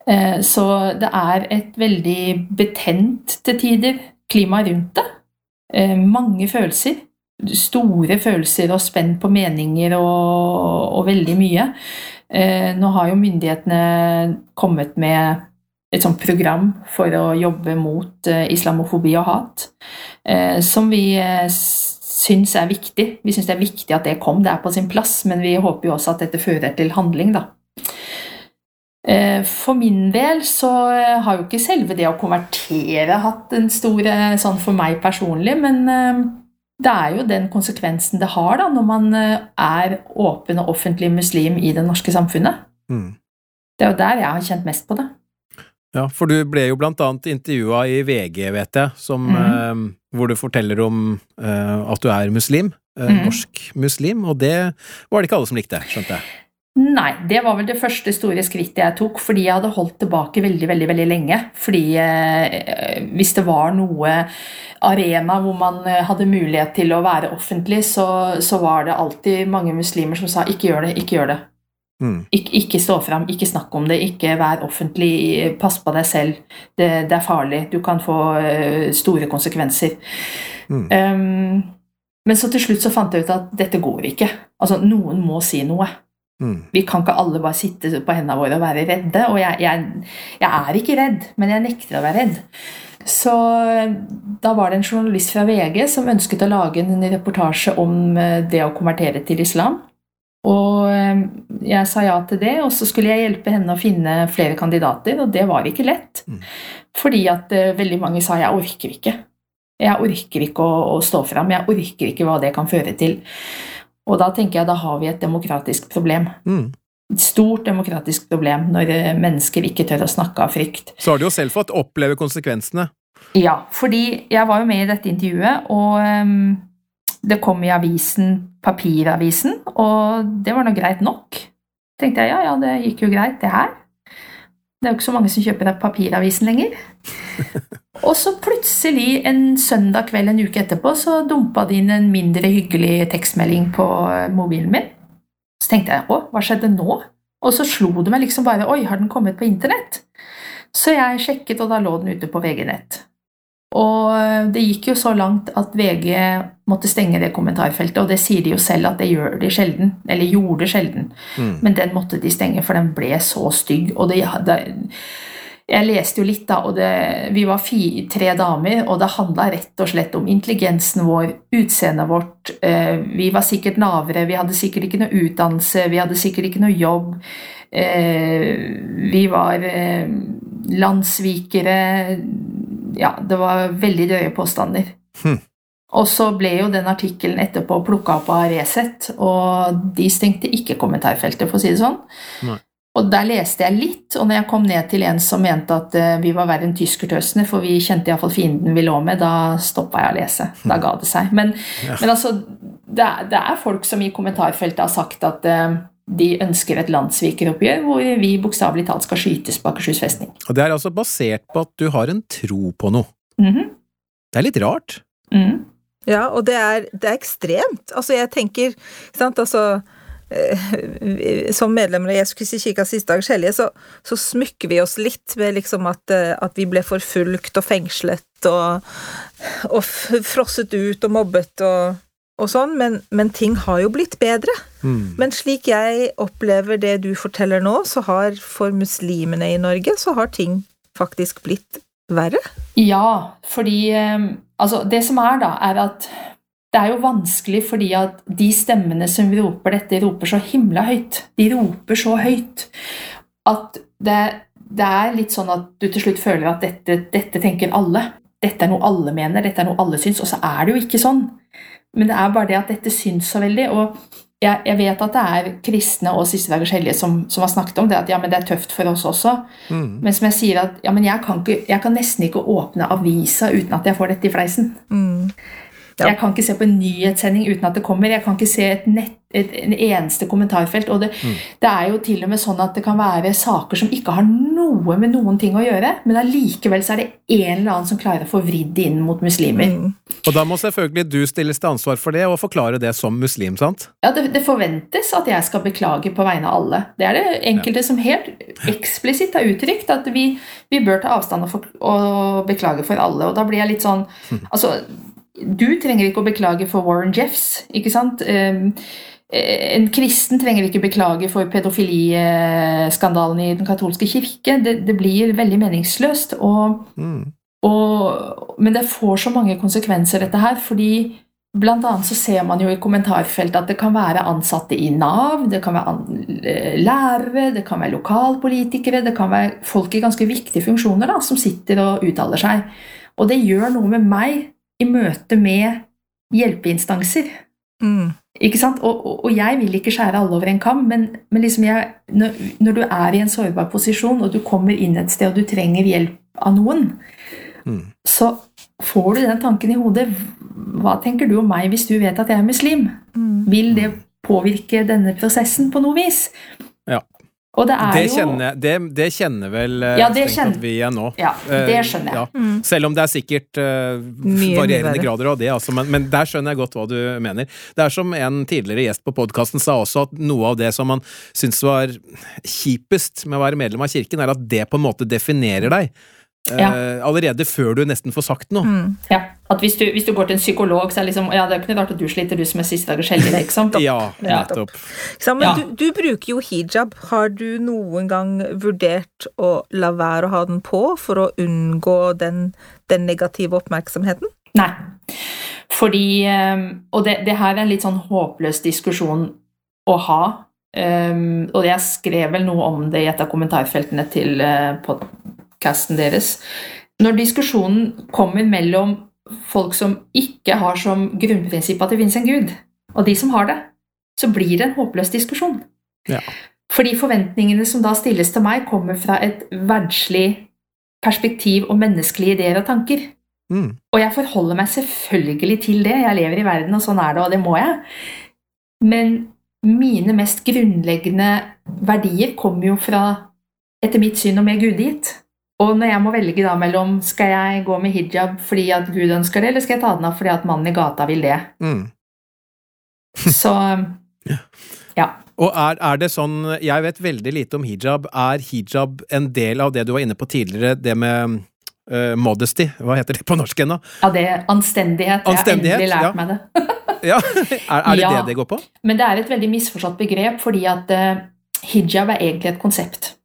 Eh, så det er et veldig betent til tider klima rundt det. Mange følelser. Store følelser og spenn på meninger og, og veldig mye. Eh, nå har jo myndighetene kommet med et sånt program for å jobbe mot islamofobi og hat, som vi syns er viktig. Vi syns det er viktig at det kom, det er på sin plass, men vi håper jo også at dette fører til handling, da. Eh, for min del så eh, har jo ikke selve det å konvertere hatt en stor eh, sånn for meg personlig, men det er jo den konsekvensen det har da når man er åpen og offentlig muslim i det norske samfunnet. Mm. Det er jo der jeg har kjent mest på det. Ja, for du ble jo blant annet intervjua i VG, vet jeg, som, mm. eh, hvor du forteller om eh, at du er muslim. Eh, mm. Norsk muslim, og det var det ikke alle som likte, skjønte jeg? Nei, det var vel det første store skrittet jeg tok, fordi jeg hadde holdt tilbake veldig veldig, veldig lenge. Fordi eh, hvis det var noe arena hvor man eh, hadde mulighet til å være offentlig, så, så, var det alltid mange muslimer som sa 'ikke gjør det, ikke gjør det'. Mm. Ik ikke stå fram, ikke snakk om det, ikke vær offentlig, pass på deg selv. Det, det er farlig, du kan få uh, store konsekvenser. Mm. Um, men så til slutt så fant jeg ut at dette går ikke. Altså, noen må si noe. Mm. Vi kan ikke alle bare sitte på hendene våre og være redde. Og jeg, jeg, jeg, er ikke redd, men jeg nekter å være redd. Så da var det en journalist fra VG som ønsket å lage en reportasje om eh, det å konvertere til islam. Og eh, jeg sa ja til det, og så skulle jeg hjelpe henne å finne flere kandidater, og det var ikke lett. Mm. Fordi at uh, veldig mange sa jeg orker ikke. Jeg orker ikke å, å stå fram, jeg orker ikke hva det kan føre til. Og da tenker jeg da har vi et demokratisk problem. Mm. Et stort demokratisk problem når eh, mennesker ikke tør å snakke av frykt. Så har du jo selv fått oppleve konsekvensene. Ja, fordi jeg var jo med i dette intervjuet, og um, det kom i avisen, papiravisen, og det var nå greit nok. tenkte jeg ja, ja, det gikk jo greit, det her. Det er jo ikke så mange som kjøper papiravisen lenger. Og så plutselig en søndag kveld en uke etterpå så dumpa det inn en mindre hyggelig tekstmelding på eh, mobilen min. Så tenkte jeg å, hva skjedde nå? Og så slo det meg liksom bare oi, har den kommet på internett? Så jeg sjekket, og da lå den ute på VG-nett. Og eh, det gikk jo så langt at VG måtte stenge det kommentarfeltet, og det sier de jo selv at det gjør de sjelden. Eller gjorde sjelden. Mm. Men den måtte de stenge, for den ble så stygg. Og det, det jeg leste jo litt, da, og det, vi var fire, tre damer, og det handla rett og slett om intelligensen vår, utseendet vårt. Eh, vi var sikkert navere, vi hadde sikkert ikke noe utdannelse, vi hadde sikkert ikke noe jobb. Eh, vi var landssvikere Ja, det var veldig drøye påstander. Hm. Og så ble jo den artikkelen etterpå plukka opp av Resett, og de stengte ikke kommentarfeltet, for å si det sånn. Nei. Og der leste jeg litt, og når jeg kom ned til en som mente at eh, vi var verre enn tyskertøsene, for vi kjente iallfall fienden vi lå med, da stoppa jeg å lese. Da ga det seg. Men, ja. men altså, det er, det er, folk som i kommentarfeltet har sagt at uh, de ønsker et landssvikeroppgjør hvor vi bokstavelig talt skal skytes på Akershus festning. Og det er altså basert på at du har en tro på noe. Mm -hmm. Det er litt rart. Mm. Ja, og det er, det er ekstremt. Altså, jeg tenker sant, altså Eh, som medlemmer av Jesu Kristi kirke siste dagers hellige, så, så, smykker vi oss litt med liksom at, eh, at, vi ble forfulgt og fengslet og, og frosset ut og mobbet og, og sånn, men, men, ting har jo blitt bedre. Mm. Men slik jeg opplever det du forteller nå, så har for muslimene i Norge, så har ting faktisk blitt verre? Ja, fordi eh, Altså, det som er, da, er at det er jo vanskelig fordi at de stemmene som roper dette, roper så himla høyt. De roper så høyt at det, det er litt sånn at du til slutt føler at dette, dette, tenker alle. Dette er noe alle mener, dette er noe alle syns, og så er det jo ikke sånn. Men det er bare det at dette syns så veldig. og jeg, jeg vet at det er kristne og Siste dagers hellige som, som, har snakket om det, at ja, men det er tøft for oss også. Mm. Men som jeg sier at ja, men jeg kan, ikke, jeg kan nesten ikke åpne avisa uten at jeg får dette i fleisen. Mm. Ja. Jeg kan ikke se på en nyhetssending uten at det kommer. Jeg kan ikke se et nett, et, en eneste kommentarfelt. Og det, Mm. det er jo til og med sånn at det kan være saker som ikke har noe med noen ting å gjøre, men allikevel så er det en eller annen som klarer å få vridd det inn mot muslimer. Mm. Og da må selvfølgelig du stilles til ansvar for det, og forklare det som muslim, sant? Ja, det, det forventes at jeg skal beklage på vegne av alle. Det er det enkelte som helt eksplisitt har uttrykt at vi, vi bør ta avstand og, for, og beklage for alle. Og da blir jeg litt sånn Altså, du trenger ikke å beklage for Warren Jeffs, ikke sant? Um, en kristen trenger ikke beklage for pedofiliskandalen i den katolske kirke. Det, det blir veldig meningsløst. Og, Mm. og, men det får så mange konsekvenser, dette her, fordi Blant annet så ser man jo i kommentarfeltet at det kan være ansatte i Nav, det kan være eh, lærere, det kan være lokalpolitikere, det kan være folk i ganske viktige funksjoner da, som sitter og uttaler seg. Og det gjør noe med meg i møte med hjelpeinstanser. Mm. Ikke sant? Og, og, og jeg vil ikke skjære alle over en kam, men, men liksom jeg, når, når du er i en sårbar posisjon, og du kommer inn et sted og du trenger hjelp av noen, Mm. så får du den tanken i hodet. Hva tenker du om meg hvis du vet at jeg er muslim? Mm. Vil det påvirke denne prosessen på noe vis? Det er Det jo kjenner, det, det kjenner vel eh, Ja, det kjenner- at vi igjen nå. Ja, det Eh, skjønner jeg. ja. Mm. Selv om det er sikkert uh, Mye varierende verre. grader av det, altså, men, men der skjønner jeg godt hva du mener. Det er som en tidligere gjest på podkasten sa også, at noe av det som man syns var kjipest med å være medlem av kirken, er at det på en måte definerer deg. Eh, uh, allerede før du nesten får sagt noe. Mm. Ja, at hvis du, hvis du går til en psykolog, så er det liksom Ja, det er noe rart at du sliter, du som er siste dagers hellige, ikke sant? Ja, Nettopp. Ja. Men du, du bruker jo hijab. Har du noen gang vurdert å la være å ha den på for å unngå den, den negative oppmerksomheten? Nei. Fordi eh, Og det, det her er en litt sånn håpløs diskusjon å ha. Um, og jeg skrev vel noe om det i et av kommentarfeltene til uh, podkasten deres. Når diskusjonen kommer mellom folk som ikke har som grunnprinsipp at det finnes en gud, og de som har det, så blir det en håpløs diskusjon. Ja. Fordi forventningene som da stilles til meg, kommer fra et verdslig perspektiv og menneskelige ideer og tanker. Mm. Og jeg forholder meg selvfølgelig til det. Jeg lever i verden, og sånn er det, og det må jeg. Men mine mest grunnleggende verdier kommer jo fra, etter mitt syn, og mer gudgitt. Og når jeg må velge da mellom skal jeg gå med hijab fordi at Gud ønsker det, eller skal jeg ta den av fordi at mannen i gata vil det, Mm. så Og er, er det sånn Jeg vet veldig lite om hijab. Er hijab en del av det du var inne på tidligere, det med uh, modesty? Hva heter det på norsk ennå? ja, det er anstendighet. Anstendighet, jeg har endelig lært ja. meg det. Ja, er, er det Ja. det det går på? Men det er et veldig misforstått begrep, fordi at uh, hijab er egentlig et konsept.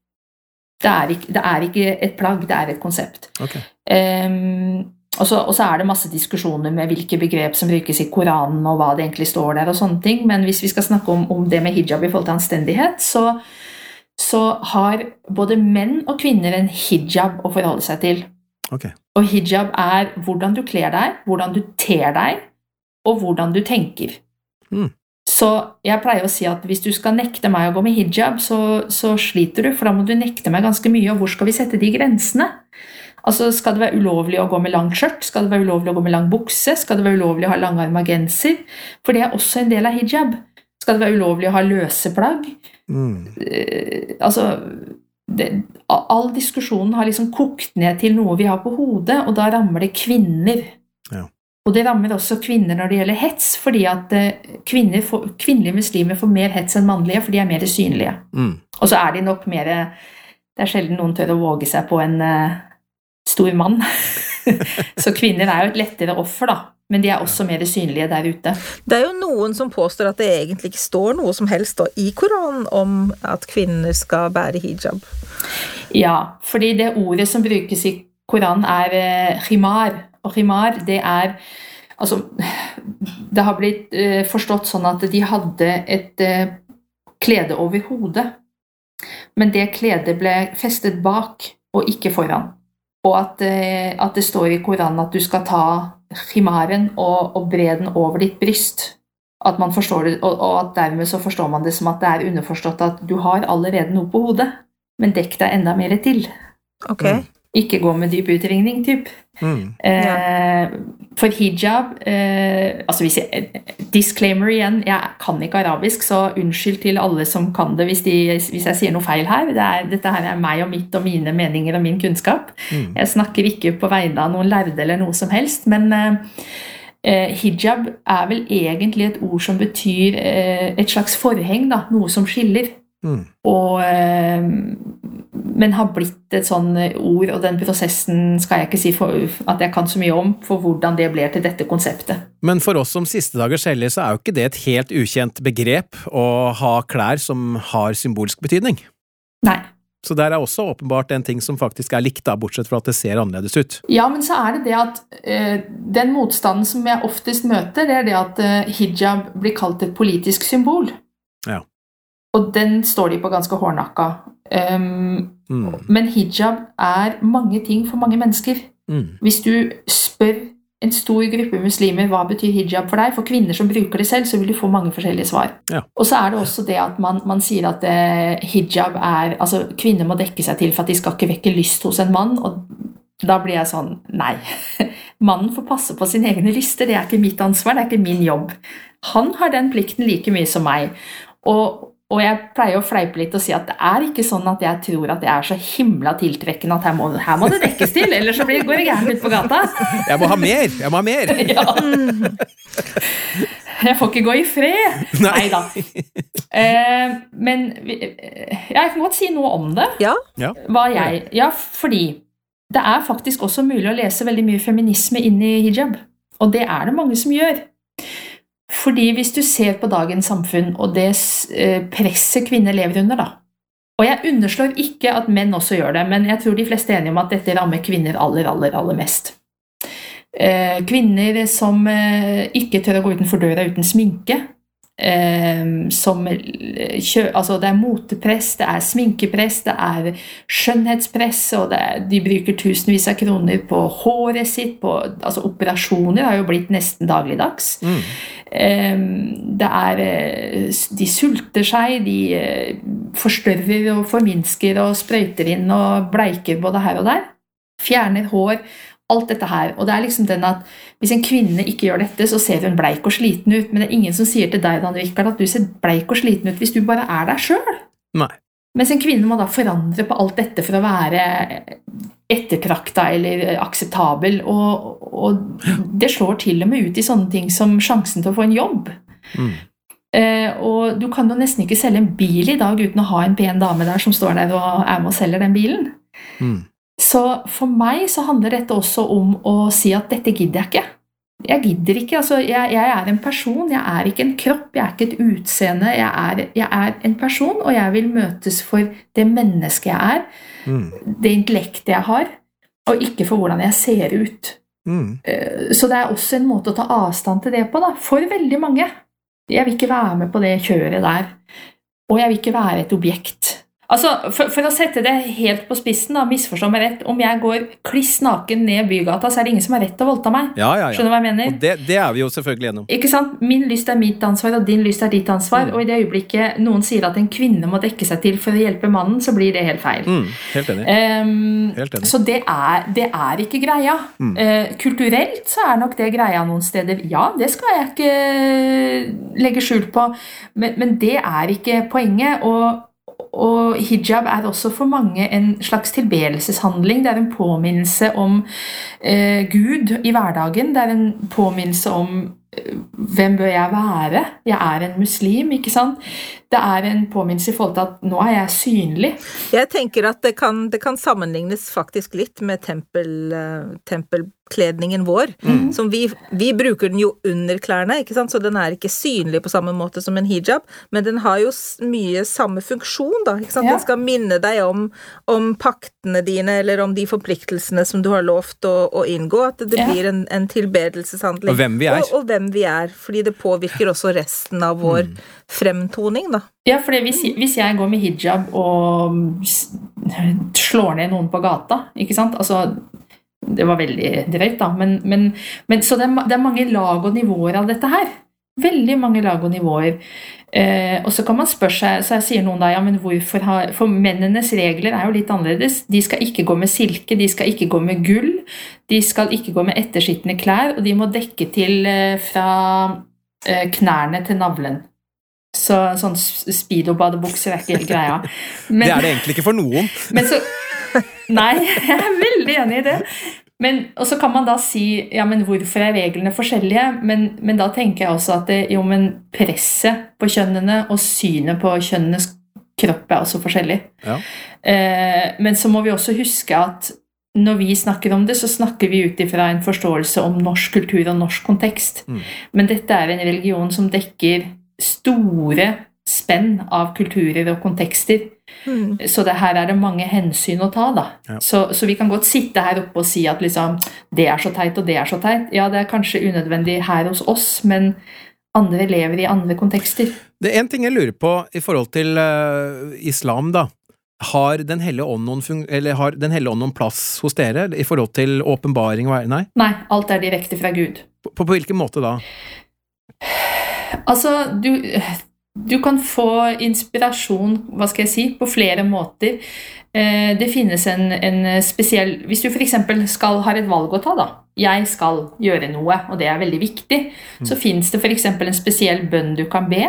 Det er, ikke, det er ikke et plagg, det er et konsept. Okay. Um, og, så, og så er det masse diskusjoner med hvilke begrep som brukes i Koranen, og hva det egentlig står der, og sånne ting. Men hvis vi skal snakke om, om det med hijab i forhold til anstendighet, så, så har både menn og kvinner en hijab å forholde seg til. Okay. Og hijab er hvordan du kler deg, hvordan du ter deg, og hvordan du tenker. Mm. Så jeg pleier å si at hvis du skal nekte meg å gå med hijab, så, så sliter du, for da må du nekte meg ganske mye, og hvor skal vi sette de grensene? Altså, Skal det være ulovlig å gå med langt skjørt? Skal det være ulovlig å gå med lang bukse? Skal det være ulovlig å ha langarma genser? For det er også en del av hijab. Skal det være ulovlig å ha løse plagg? Mm. eh, altså det, All diskusjonen har liksom kokt ned til noe vi har på hodet, og da rammer det kvinner. Ja. Og det rammer også kvinner når det gjelder hets, fordi at eh, kvinner får, kvinnelige muslimer får mer hets enn mannlige, for de er mer synlige. Mm. Og så er de nok mer Det er sjelden noen tør å våge seg på en uh, stor mann. så kvinner er jo et lettere offer, da. Men de er også mer synlige der ute. Det er jo noen som påstår at det egentlig ikke står noe som helst da, i Koranen om at kvinner skal bære hijab. Ja, fordi det ordet som brukes i Koranen er eh, khimar. Og himar, det er Altså, det har blitt eh, forstått sånn at de hadde et eh, klede over hodet. Men det kledet ble festet bak og ikke foran. Og at, eh, at det står i Koranen at du skal ta himaren og, og bre den over ditt bryst. At man forstår det, og, og at dermed så forstår man det som at det er underforstått at du har allerede noe på hodet, men dekk deg enda mer til. Ok? Ikke gå med dyp utringning, typ. Mm. Eh, for hijab eh, altså hvis jeg, Disclaimer igjen, jeg kan ikke arabisk, så unnskyld til alle som kan det hvis, de, hvis jeg sier noe feil her. Det er, dette her er meg og mitt og mine meninger og min kunnskap. Mm. Jeg snakker ikke på vegne av noen lærde eller noe som helst, men eh, eh, hijab er vel egentlig et ord som betyr eh, et slags forheng, da, noe som skiller. Mm. Og, eh, men har blitt et sånn ord, og den prosessen skal jeg ikke si for, at jeg kan så mye om, for hvordan det blir til dette konseptet. Men for oss som siste dagers hellige, så er jo ikke det et helt ukjent begrep å ha klær som har symbolsk betydning. Nei. Så der er også åpenbart en ting som faktisk er likt, da, bortsett fra at det ser annerledes ut. Ja, men så er det det at eh, den motstanden som jeg oftest møter, det er det at eh, hijab blir kalt et politisk symbol. Ja. Og den står de på ganske hårdnakka. Um, Mm. men hijab er mange ting for mange mennesker. Mm. Hvis du spør en stor gruppe muslimer hva betyr hijab for deg, for kvinner som bruker det selv, så vil du få mange forskjellige svar. Ja. Og så er det også det at man, man sier at eh, hijab er Altså, kvinner må dekke seg til for at de skal ikke vekke lyst hos en mann. og da blir jeg sånn Nei. Mannen får passe på sine egne lyster. Det er ikke mitt ansvar, det er ikke min jobb. Han har den plikten like mye som meg. Og, og jeg pleier å fleipe litt og si at det er ikke sånn at jeg tror at jeg er så himla tiltrekkende at her må, her må det dekkes til, ellers så blir, går det gærent ut på gata. Jeg må ha mer! Jeg må ha mer! Ja. Jeg får ikke gå i fred. Nei. Da. Eh, men vi- eh, jeg kan godt si noe om det. Ja. Ja. Hva jeg Ja, fordi det er faktisk også mulig å lese veldig mye feminisme inn i hijab. Og det er det mange som gjør. Fordi hvis du ser på dagens samfunn og det eh, presset kvinner lever under, da Og jeg underslår ikke at menn også gjør det, men jeg tror de fleste er enige om at dette rammer kvinner aller, aller, aller mest. Eh, kvinner som eh, ikke tør å gå utenfor døra uten sminke. Eh, som eh, altså Det er motepress, det er sminkepress, det er skjønnhetspress, og det er, de bruker tusenvis av kroner på håret sitt. På, altså Operasjoner har jo blitt nesten dagligdags. Mm. Eh, det er eh, De sulter seg, de eh, forstørrer og forminsker og sprøyter inn og bleiker både her og der. Fjerner hår. Alt dette her. Og det er liksom den at Hvis en kvinne ikke gjør dette, så ser hun bleik og sliten ut. Men det er ingen som sier til deg Dan Rikard, at du ser bleik og sliten ut hvis du bare er deg sjøl. Mens en kvinne må da forandre på alt dette for å være ettertrakta eller akseptabel. Og, og det slår til og med ut i sånne ting som sjansen til å få en jobb. Mm. Eh, og du kan jo nesten ikke selge en bil i dag uten å ha en pen dame der som står der og er med og selger den bilen. Mm. Så for meg så handler dette også om å si at dette gidder jeg ikke. Jeg gidder ikke. altså Jeg, jeg er en person, jeg er ikke en kropp, jeg er ikke et utseende. Jeg er, jeg er en person, og jeg vil møtes for det mennesket jeg er, Mm. det intellektet jeg har, og ikke for hvordan jeg ser ut. Mm. Eh, Så det er også en måte å ta avstand til det på, da, for veldig mange. Jeg vil ikke være med på det kjøret der. Og jeg vil ikke være et objekt. Altså, for, for å sette det helt på spissen, da, misforstå meg rett, om jeg går kliss naken ned bygata, så er det ingen som har rett til å voldta meg. Ja, ja, ja. Skjønner du hva jeg mener? Og det, det er vi jo selvfølgelig gjennom. Ikke sant? Min lyst er mitt ansvar, og din lyst er ditt ansvar. Mm. Og i det øyeblikket noen sier at en kvinne må dekke seg til for å hjelpe mannen, så blir det helt feil. Mm. Helt enig. Um, Helt enig. så det er, det er ikke greia. Mm. Uh, kulturelt så er nok det greia noen steder. Ja, det skal jeg ikke legge skjul på, men, men det er ikke poenget. Og, og hijab er også for mange en slags tilbedelseshandling. Det er en påminnelse om eh, Gud i hverdagen. Det er en påminnelse om eh, hvem bør jeg være? Jeg er en muslim, ikke sant? Det er en påminnelse i forhold til at nå er jeg synlig. Jeg tenker at det kan, det kan sammenlignes faktisk litt med tempel, eh, tempelkledningen vår. Mm. Som vi, vi bruker den jo under klærne, ikke sant? så den er ikke synlig på samme måte som en hijab, men den har jo mye samme funksjon, da. Ikke sant? Ja. Den skal minne deg om, om paktene dine, eller om de forpliktelsene som du har lovt å, å inngå. At det Ja. blir en, en tilbedelseshandling. Og hvem vi er. Og, og hvem vi er. Fordi det påvirker også resten av vår Mm. fremtoning, da. Ja, for hvis, hvis jeg går med hijab og slår ned noen på gata ikke sant? Altså, det var veldig drøyt, da. Men, men, men, så det er, det er mange lag og nivåer av dette her. Veldig mange lag og nivåer. Eh, og så kan man spørre seg, så jeg sier noen da, ja, men hvorfor har For mennenes regler er jo litt annerledes. De skal ikke gå med silke, de skal ikke gå med gull, de skal ikke gå med etterskitne klær, og de må dekke til eh, fra eh, knærne til navlen. Så sånn speedo-badebukser er ikke helt greia. Men, det er det egentlig ikke for noen. Men så, nei, jeg er veldig enig i det. Men, og så kan man da si ja, men hvorfor er reglene forskjellige? Men, men da tenker jeg også at det, jo, men presset på kjønnene og synet på kjønnenes kropp er også forskjellig. Ja. Eh, men så må vi også huske at når vi snakker om det, så snakker vi ut ifra en forståelse om norsk kultur og norsk kontekst. Mm. Men dette er en religion som dekker store spenn av kulturer og kontekster. Mm. Så det, her er det mange hensyn å ta, da. Ja. Så, så, vi kan godt sitte her oppe og si at liksom, det er så teit og det er så teit. Ja, det er kanskje unødvendig her hos oss, men andre lever i andre kontekster. Det er én ting jeg lurer på i forhold til uh, islam, da. Har Den hellige ånd noen, har Den hellige ånd noen plass hos dere i forhold til åpenbaring? Nei? Nei, alt er direkte fra Gud. På, på, på hvilken måte da? Altså, du du kan få inspirasjon hva skal jeg si, på flere måter. Eh, det finnes en, en spesiell Hvis du f.eks. skal ha et valg å ta, da. Jeg skal gjøre noe, og det er veldig viktig. Så mm. fins det f.eks. en spesiell bønn du kan be.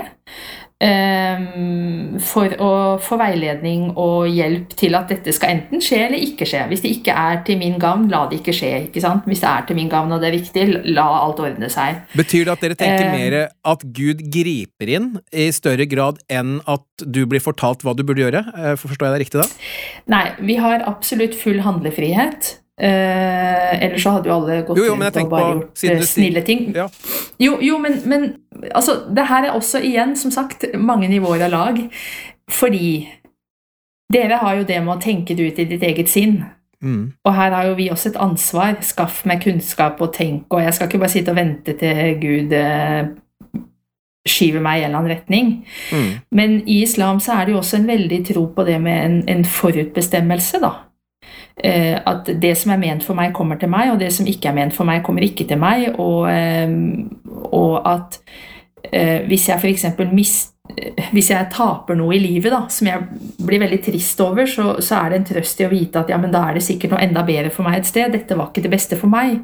Ehm, for å få veiledning og hjelp til at dette skal enten skje eller ikke skje. Hvis det ikke er til min gavn, la det ikke skje. ikke sant? Hvis det er til min gavn og det er viktig, la alt ordne seg. Betyr det at dere tenker eh, mer at Gud griper inn i større grad enn at du blir fortalt hva du burde gjøre? Eh, forstår jeg deg riktig da? Nei, vi har absolutt full handlefrihet. Eh, ellers så hadde jo alle gått jo, jo, rundt og bare gjort eh, snille ting. Ja. Jo, jo, men, men altså, det her er også igjen, som sagt, mange nivåer av lag. Fordi dere har jo det med å tenke det ut i ditt eget sinn. Mm. Og her har jo vi også et ansvar. Skaff meg kunnskap og tenk, og jeg skal ikke bare sitte og vente til Gud eh, skyver meg i en eller annen retning. Mm. Men i islam så er det jo også en veldig tro på det med en, en forutbestemmelse, da. Eh, at det som er ment for meg, kommer til meg, og det som ikke er ment for meg, kommer ikke til meg. Og, eh, og at eh, hvis jeg f.eks. mister hvis jeg taper noe i livet da, som jeg blir veldig trist over, så, så, er det en trøst i å vite at ja, men da er det sikkert noe enda bedre for meg et sted. Dette var ikke det beste for meg.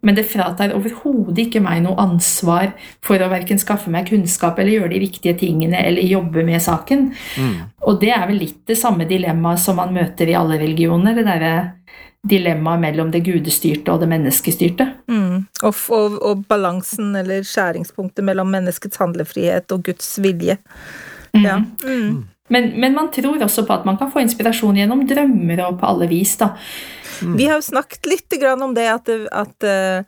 Men det fratar overhodet ikke meg noe ansvar for å verken skaffe meg kunnskap eller gjøre de riktige tingene eller jobbe med saken. Mm. Og det er vel litt det samme dilemmaet som man møter i alle religioner. det derre dilemmaet mellom det gudestyrte og det menneskestyrte. Mm. Og, og, og, balansen eller skjæringspunktet mellom menneskets handlefrihet og Guds vilje. Mm. Ja. Mm. Men, men, man tror også på at man kan få inspirasjon gjennom drømmer og på alle vis. da. Mm. Vi har jo snakket litt om det at, at, uh,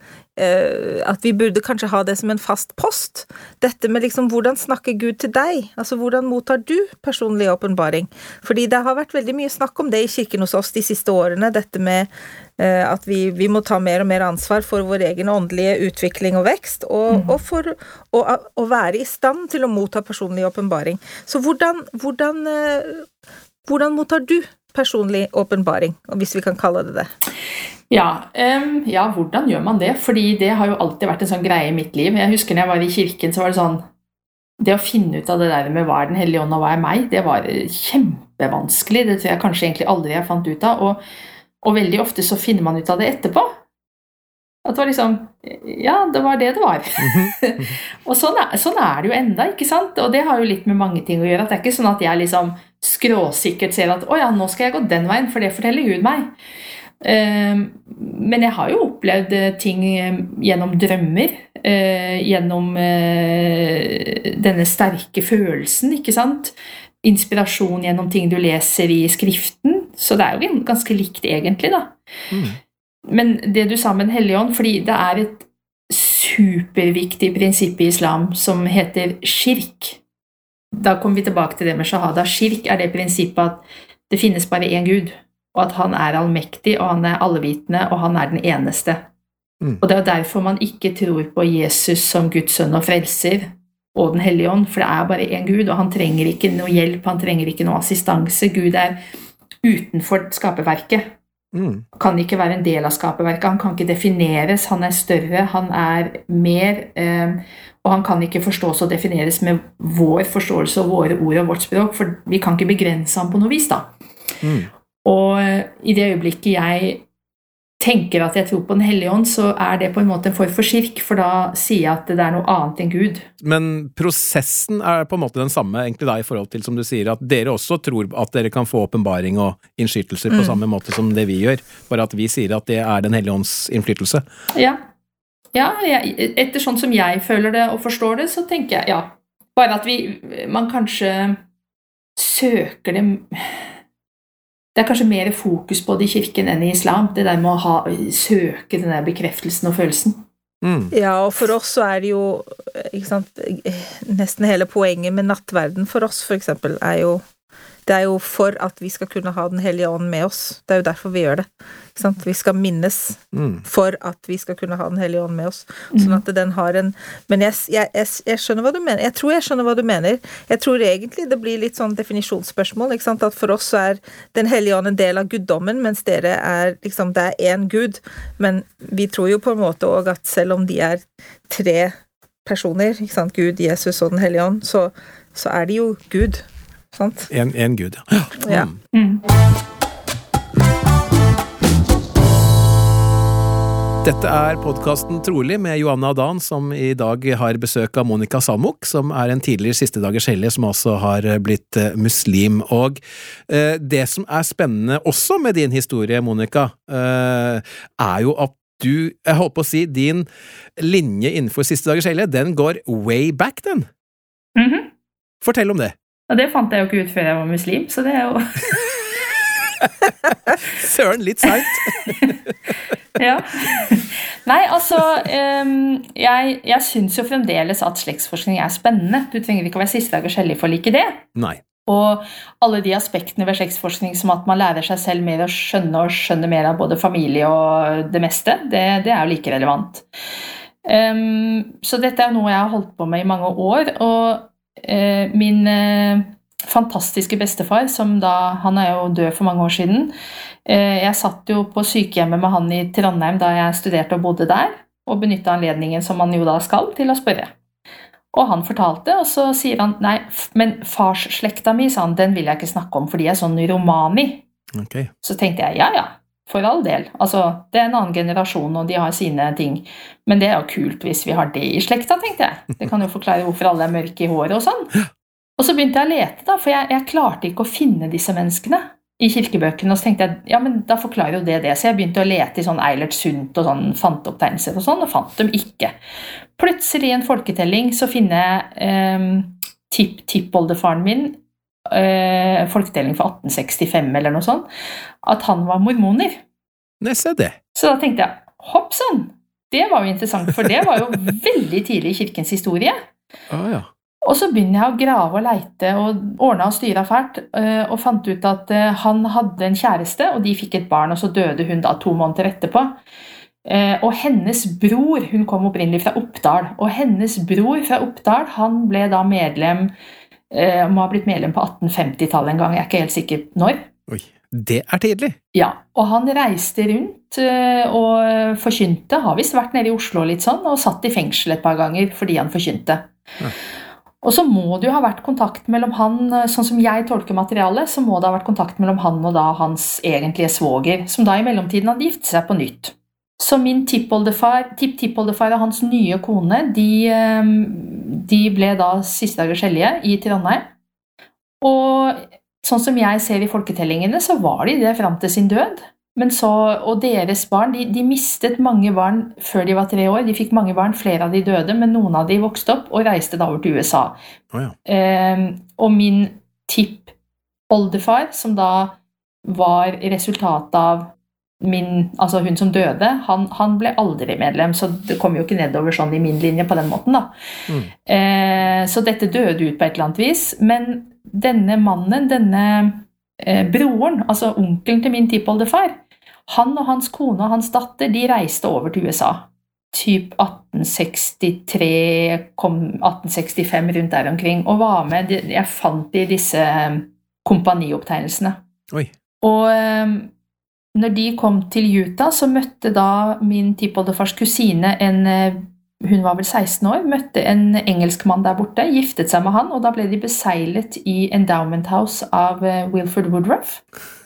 at, vi burde kanskje ha det som en fast post. Dette med liksom hvordan snakker Gud til deg? Altså hvordan mottar du personlig åpenbaring? Fordi det har vært veldig mye snakk om det i kirken hos oss de siste årene, dette med uh, at vi, vi, må ta mer og mer ansvar for vår egen åndelige utvikling og vekst, og, mm. og for å, å, være i stand til å motta personlig åpenbaring. Så hvordan, hvordan, hvordan mottar du personlig åpenbaring, hvis vi kan kalle det det? Ja, um, ja, hvordan gjør man det? Fordi det har jo alltid vært en sånn greie i mitt liv. Jeg husker når jeg var i kirken, så var det sånn Det å finne ut av det der med hva er Den hellige ånd og hva er meg, det var kjempevanskelig. Det tror jeg kanskje egentlig aldri jeg fant ut av. Og, og veldig ofte så finner man ut av det etterpå. At det var liksom Ja, det var det det var. og sånn er, sånn er, det jo enda, ikke sant? Og det har jo litt med mange ting å gjøre. At det er ikke sånn at jeg liksom skråsikkert ser at 'å ja, nå skal jeg gå den veien', for det forteller Gud meg. Ehm, men jeg har jo opplevd eh, ting eh, gjennom drømmer. Eh, gjennom denne sterke følelsen, ikke sant. Inspirasjon gjennom ting du leser i Skriften. Så det er jo ganske likt, egentlig, da. Mm. Men det du sa med Den hellige ånd, fordi det er et superviktig prinsipp i islam som heter shirk da kommer vi tilbake til det med shahada. Shirk er det prinsippet at det finnes bare én Gud, og at han er allmektig, og han er allevitende, og han er den eneste. Mm. Og Det er derfor man ikke tror på Jesus som Guds sønn og frelser og Den hellige ånd, for det er bare én Gud, og han trenger ikke noe hjelp, han trenger ikke noe assistanse. Gud er utenfor skaperverket. Mm. Kan ikke være en del av skaperverket. Han kan ikke defineres. Han er større, han er mer. Eh, og han kan ikke forstås og defineres med vår forståelse og våre ord og vårt språk, for vi kan ikke begrense ham på noe vis, da. Mm. Og eh, i det øyeblikket jeg tenker at jeg tror på Den hellige ånd, så er det på en måte en form for kirk, for da sier jeg at det er noe annet enn Gud. Men prosessen er på en måte den samme egentlig da i forhold til, som du sier, at dere også tror at dere kan få åpenbaring og innskytelser på Mm. samme måte som det vi gjør, bare at vi sier at det er Den hellige ånds innflytelse. Ja. ja jeg, etter sånn som jeg føler det og forstår det, så tenker jeg ja. Bare at vi Man kanskje søker det Det er kanskje mer fokus på det i kirken enn i islam. Det der med å ha, søke den der bekreftelsen og følelsen. Mm. Ja, og for oss så er det jo ikke sant, Nesten hele poenget med nattverden for oss, for eksempel, er jo Det er jo for at vi skal kunne ha Den hellige ånd med oss. Det er jo derfor vi gjør det. Vi skal minnes Mm. for at vi skal kunne ha Den hellige ånd med oss. Sånn at den har en Men jeg, jeg, jeg, jeg skjønner hva du mener. Jeg tror jeg skjønner hva du mener. Jeg tror egentlig det blir litt sånn definisjonsspørsmål. At for oss så er Den hellige ånd en del av guddommen, mens dere er liksom Det er én gud. Men vi tror jo på en måte òg at selv om de er tre personer, Gud, Jesus og Den hellige ånd, så, så er de jo Gud. Sant? En, en gud, ja. Ja. Mm. Mm. Dette er podkasten Trolig med Johanna Dan, som i dag har besøk av Monica Samuk, som er en tidligere siste dagers hellige som også har blitt eh, muslim. Og eh, det som er spennende også med din historie, Monica, eh, er jo at du, jeg holdt på å si, din linje innenfor siste dagers hellige, den går way back, den. Mhm. Fortell om det. Og det fant jeg jo ikke ut før jeg var muslim, så det er jo Søren, litt seint. Ja. Nei, altså Jeg, jeg syns jo fremdeles at slektsforskning er spennende. Du trenger ikke å være siste dag og skjellig for å like det. Nei. Og alle de aspektene ved slektsforskning som at man lærer seg selv mer å skjønne og skjønner mer av både familie og det meste, det, det er jo like relevant. Um, så dette er noe jeg har holdt på med i mange år. Og min eh, fantastiske bestefar, som da Han er jo død for mange år siden. Eh, jeg satt jo på sykehjemmet med han i Trondheim da jeg studerte og bodde der, og benytta anledningen som man jo da skal, til å spørre. Og han fortalte, og så sier han nei, men farsslekta mi, sa han, den vil jeg ikke snakke om, for de er sånn romani. Okay. Så tenkte jeg ja, ja, for all del. Altså, det er en annen generasjon, og de har sine ting. Men det er jo kult hvis vi har det i slekta, tenkte jeg. Det kan jo forklare hvorfor alle er mørke i håret og sånn. Og så begynte jeg å lete, da, for jeg, jeg klarte ikke å finne disse menneskene i kirkebøkene. Og så tenkte jeg ja, men da forklarer jo det det. Så jeg begynte å lete i sånn Eilert Sundt og sånn fanteopptegnelser og sånn, og fant dem ikke. Plutselig i en folketelling så finner jeg eh, tipp-tippoldefaren min, eh, folketelling fra 1865 eller noe sånt, at han var mormoner. Nei, se det. Så da tenkte jeg hopp sann! Det var jo interessant, for det var jo veldig tidlig i kirkens historie. Ah, ja. Og så begynner jeg å grave og leite og ordna og styra fælt, øh, og fant ut at øh, han hadde en kjæreste, og de fikk et barn, og så døde hun da to måneder etterpå. Eh, Og hennes bror, hun kom opprinnelig fra Oppdal, og hennes bror fra Oppdal han ble da medlem eh, Må ha blitt medlem på 1850-tallet en gang, jeg er ikke helt sikker når. Oi. Det er tidlig. Ja, og han reiste rundt øh, og forkynte, har visst vært nede i Oslo litt sånn, og satt i fengsel et par ganger fordi han forkynte. Ja. Og så må det jo ha vært kontakt mellom han, øh, sånn som jeg tolker materialet, så må det ha vært kontakt mellom han og da hans egentlige svoger, som da i mellomtiden hadde giftet seg på nytt. Så min tippoldefar tipp-tippoldefar og hans nye kone, de, øh, de ble da siste dagers hellige i Trondheim. Og sånn som jeg ser i folketellingene, så var de det fram til sin død. Men så, og deres barn de, de mistet mange barn før de var tre år. De fikk mange barn, flere av de døde, men noen av de vokste opp og reiste da over til USA. Oh, ja. Eh, og min tipp-oldefar, som da var resultatet av min, altså hun som døde, han, han ble aldri medlem, så det kom jo ikke nedover sånn i min linje på den måten. da. Mm. Eh, så dette døde ut på et eller annet vis. Men denne mannen, denne eh, broren, altså onkelen til min tippoldefar, han og hans kone og hans datter de reiste over til USA. Typ 1863, kom 1865 rundt der omkring, og var med Jeg fant de disse eh, kompaniopptegnelsene. Oi. Og eh, når de kom til Utah, så møtte da min tippoldefars kusine en eh, Hun var vel 16 år. Møtte en engelskmann der borte, giftet seg med han, og da ble de beseilet i Endowment House av eh, Wilford Woodruff.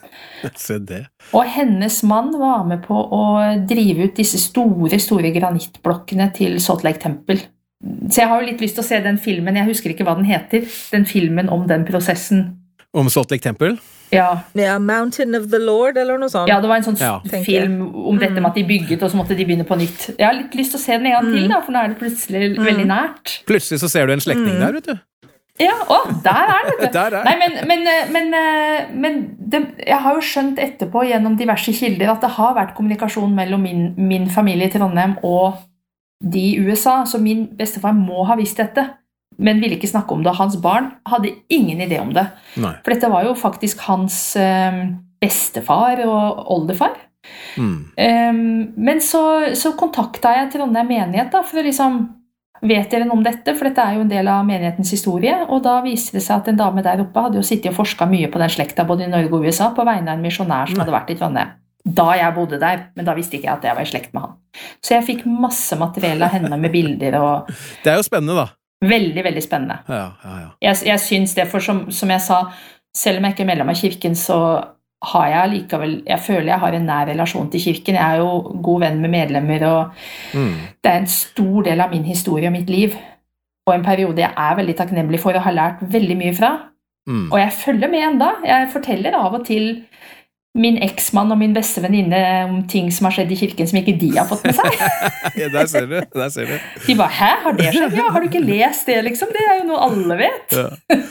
Se det. Og hennes mann var med på å drive ut disse store, store granittblokkene til Salt Lake Temple. Så jeg har jo litt lyst til å se den filmen, jeg husker ikke hva den heter, den filmen om den prosessen. Om Salt Lake Temple? Ja, Ja, Mountain of the Lord, eller noe sånt. ja det var en sånn Ja. Film om dette med at de bygget, og så måtte de begynne på nytt. Jeg har litt lyst til å se den en gang til, da, for nå er det plutselig veldig nært. Plutselig så ser du en slektning der, vet du. Ja, å, der er den, vet du. Er Nei, men, men, eh, men, eh, men det, jeg har jo skjønt etterpå gjennom diverse kilder at det har vært kommunikasjon mellom min, min familie i Trondheim og de i USA, så min bestefar må ha visst dette, men ville ikke snakke om det. Hans barn hadde ingen idé om det. Nei. For dette var jo faktisk hans eh, bestefar og oldefar. Mm. Um, men så, så kontakta jeg Trondheim menighet da, for å liksom Vet dere noe om dette? For dette er jo en del av menighetens historie. Og da viste det seg at en dame der oppe hadde jo sittet og forska mye på den slekta både i Norge og USA på vegne av en misjonær som hadde vært i Trondheim. Da jeg bodde der, men da visste ikke jeg at jeg var i slekt med han. Så jeg fikk masse materiell av henne med bilder og Det er jo spennende, da. Veldig, veldig spennende. Ja, ja, ja. Jeg, jeg syns det, for som, som jeg sa, selv om jeg ikke er medlem av kirken, så har jeg likevel Jeg føler jeg har en nær relasjon til kirken. Jeg er jo god venn med medlemmer, og Mm. det er en stor del av min historie og mitt liv. Og en periode jeg er veldig takknemlig for og har lært veldig mye fra. Mm. Og jeg følger med enda. Jeg forteller av og til min eksmann og min beste venninne om ting som har skjedd i kirken som ikke de har fått med seg. Ja, der ser du. Der ser du. De bare 'hæ, har det skjedd?' Ja, har du ikke lest det, liksom? Det er jo noe alle vet. Ja.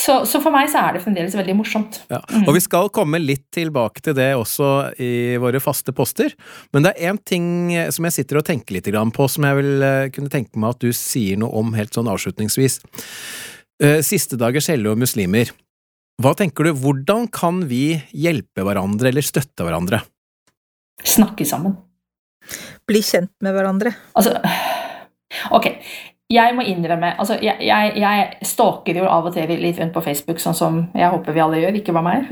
Så, så for meg så er det fremdeles veldig morsomt. Ja. Og vi skal komme litt tilbake til det også i våre faste poster, men det er én ting som jeg sitter og tenker litt på, som jeg vil eh, kunne tenke meg at du sier noe om helt sånn avslutningsvis. Eh, Siste dagers hellige og muslimer. Hva tenker du, hvordan kan vi hjelpe hverandre eller støtte hverandre? Snakke sammen. Bli kjent med hverandre. Altså Ok, jeg må innrømme altså, jeg, jeg, jeg stalker jo av og til litt rundt på Facebook, sånn som jeg håper vi alle gjør, ikke bare meg.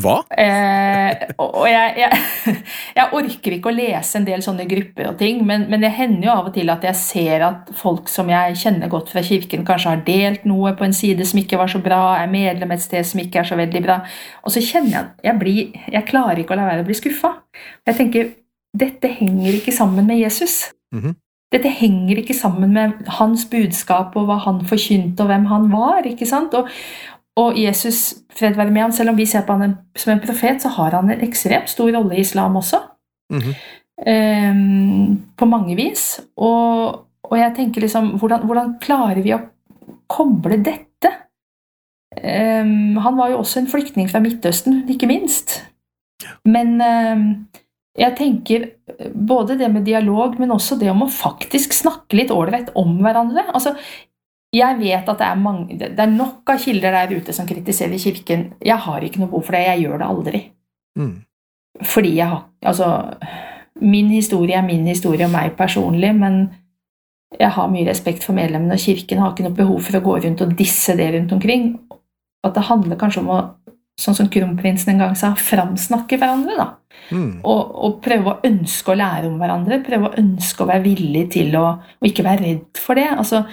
Hva? Eh, og jeg, jeg, orker ikke å lese en del sånne grupper og ting, men, men det hender jo av og til at jeg ser at folk som jeg kjenner godt fra kirken, kanskje har delt noe på en side som ikke var så bra, er medlem et sted som ikke er så veldig bra, og så kjenner jeg at jeg blir Jeg klarer ikke å la være å bli skuffa. Jeg tenker dette henger ikke sammen med Jesus. Mhm. Dette henger ikke sammen med hans budskap og hva han forkynte og hvem han var. ikke sant? Og, og Jesus, fred være med ham, selv om vi ser på han som en profet, så har han en ekstremt stor rolle i islam også. Mm -hmm. um, på mange vis. Og, og jeg tenker liksom hvordan, hvordan klarer vi å koble dette? Um, han var jo også en flyktning fra Midtøsten, ikke minst. Men ehm, jeg tenker både det med dialog, men også det om å faktisk snakke litt ålreit om hverandre. Altså, jeg vet at det er, mange, det er nok av kilder der ute som kritiserer Kirken. Jeg har ikke noe behov for det. Jeg gjør det aldri. Mm. Fordi jeg har Altså, min historie er min historie og meg personlig, men jeg har mye respekt for medlemmene, og Kirken har ikke noe behov for å gå rundt og disse det rundt omkring. At det handler kanskje om å, sånn som kronprinsen en gang sa, framsnakke hverandre, da. Mm. Og, og prøve å ønske å lære om hverandre. Prøve å ønske å være villig til å og ikke være redd for det. Altså,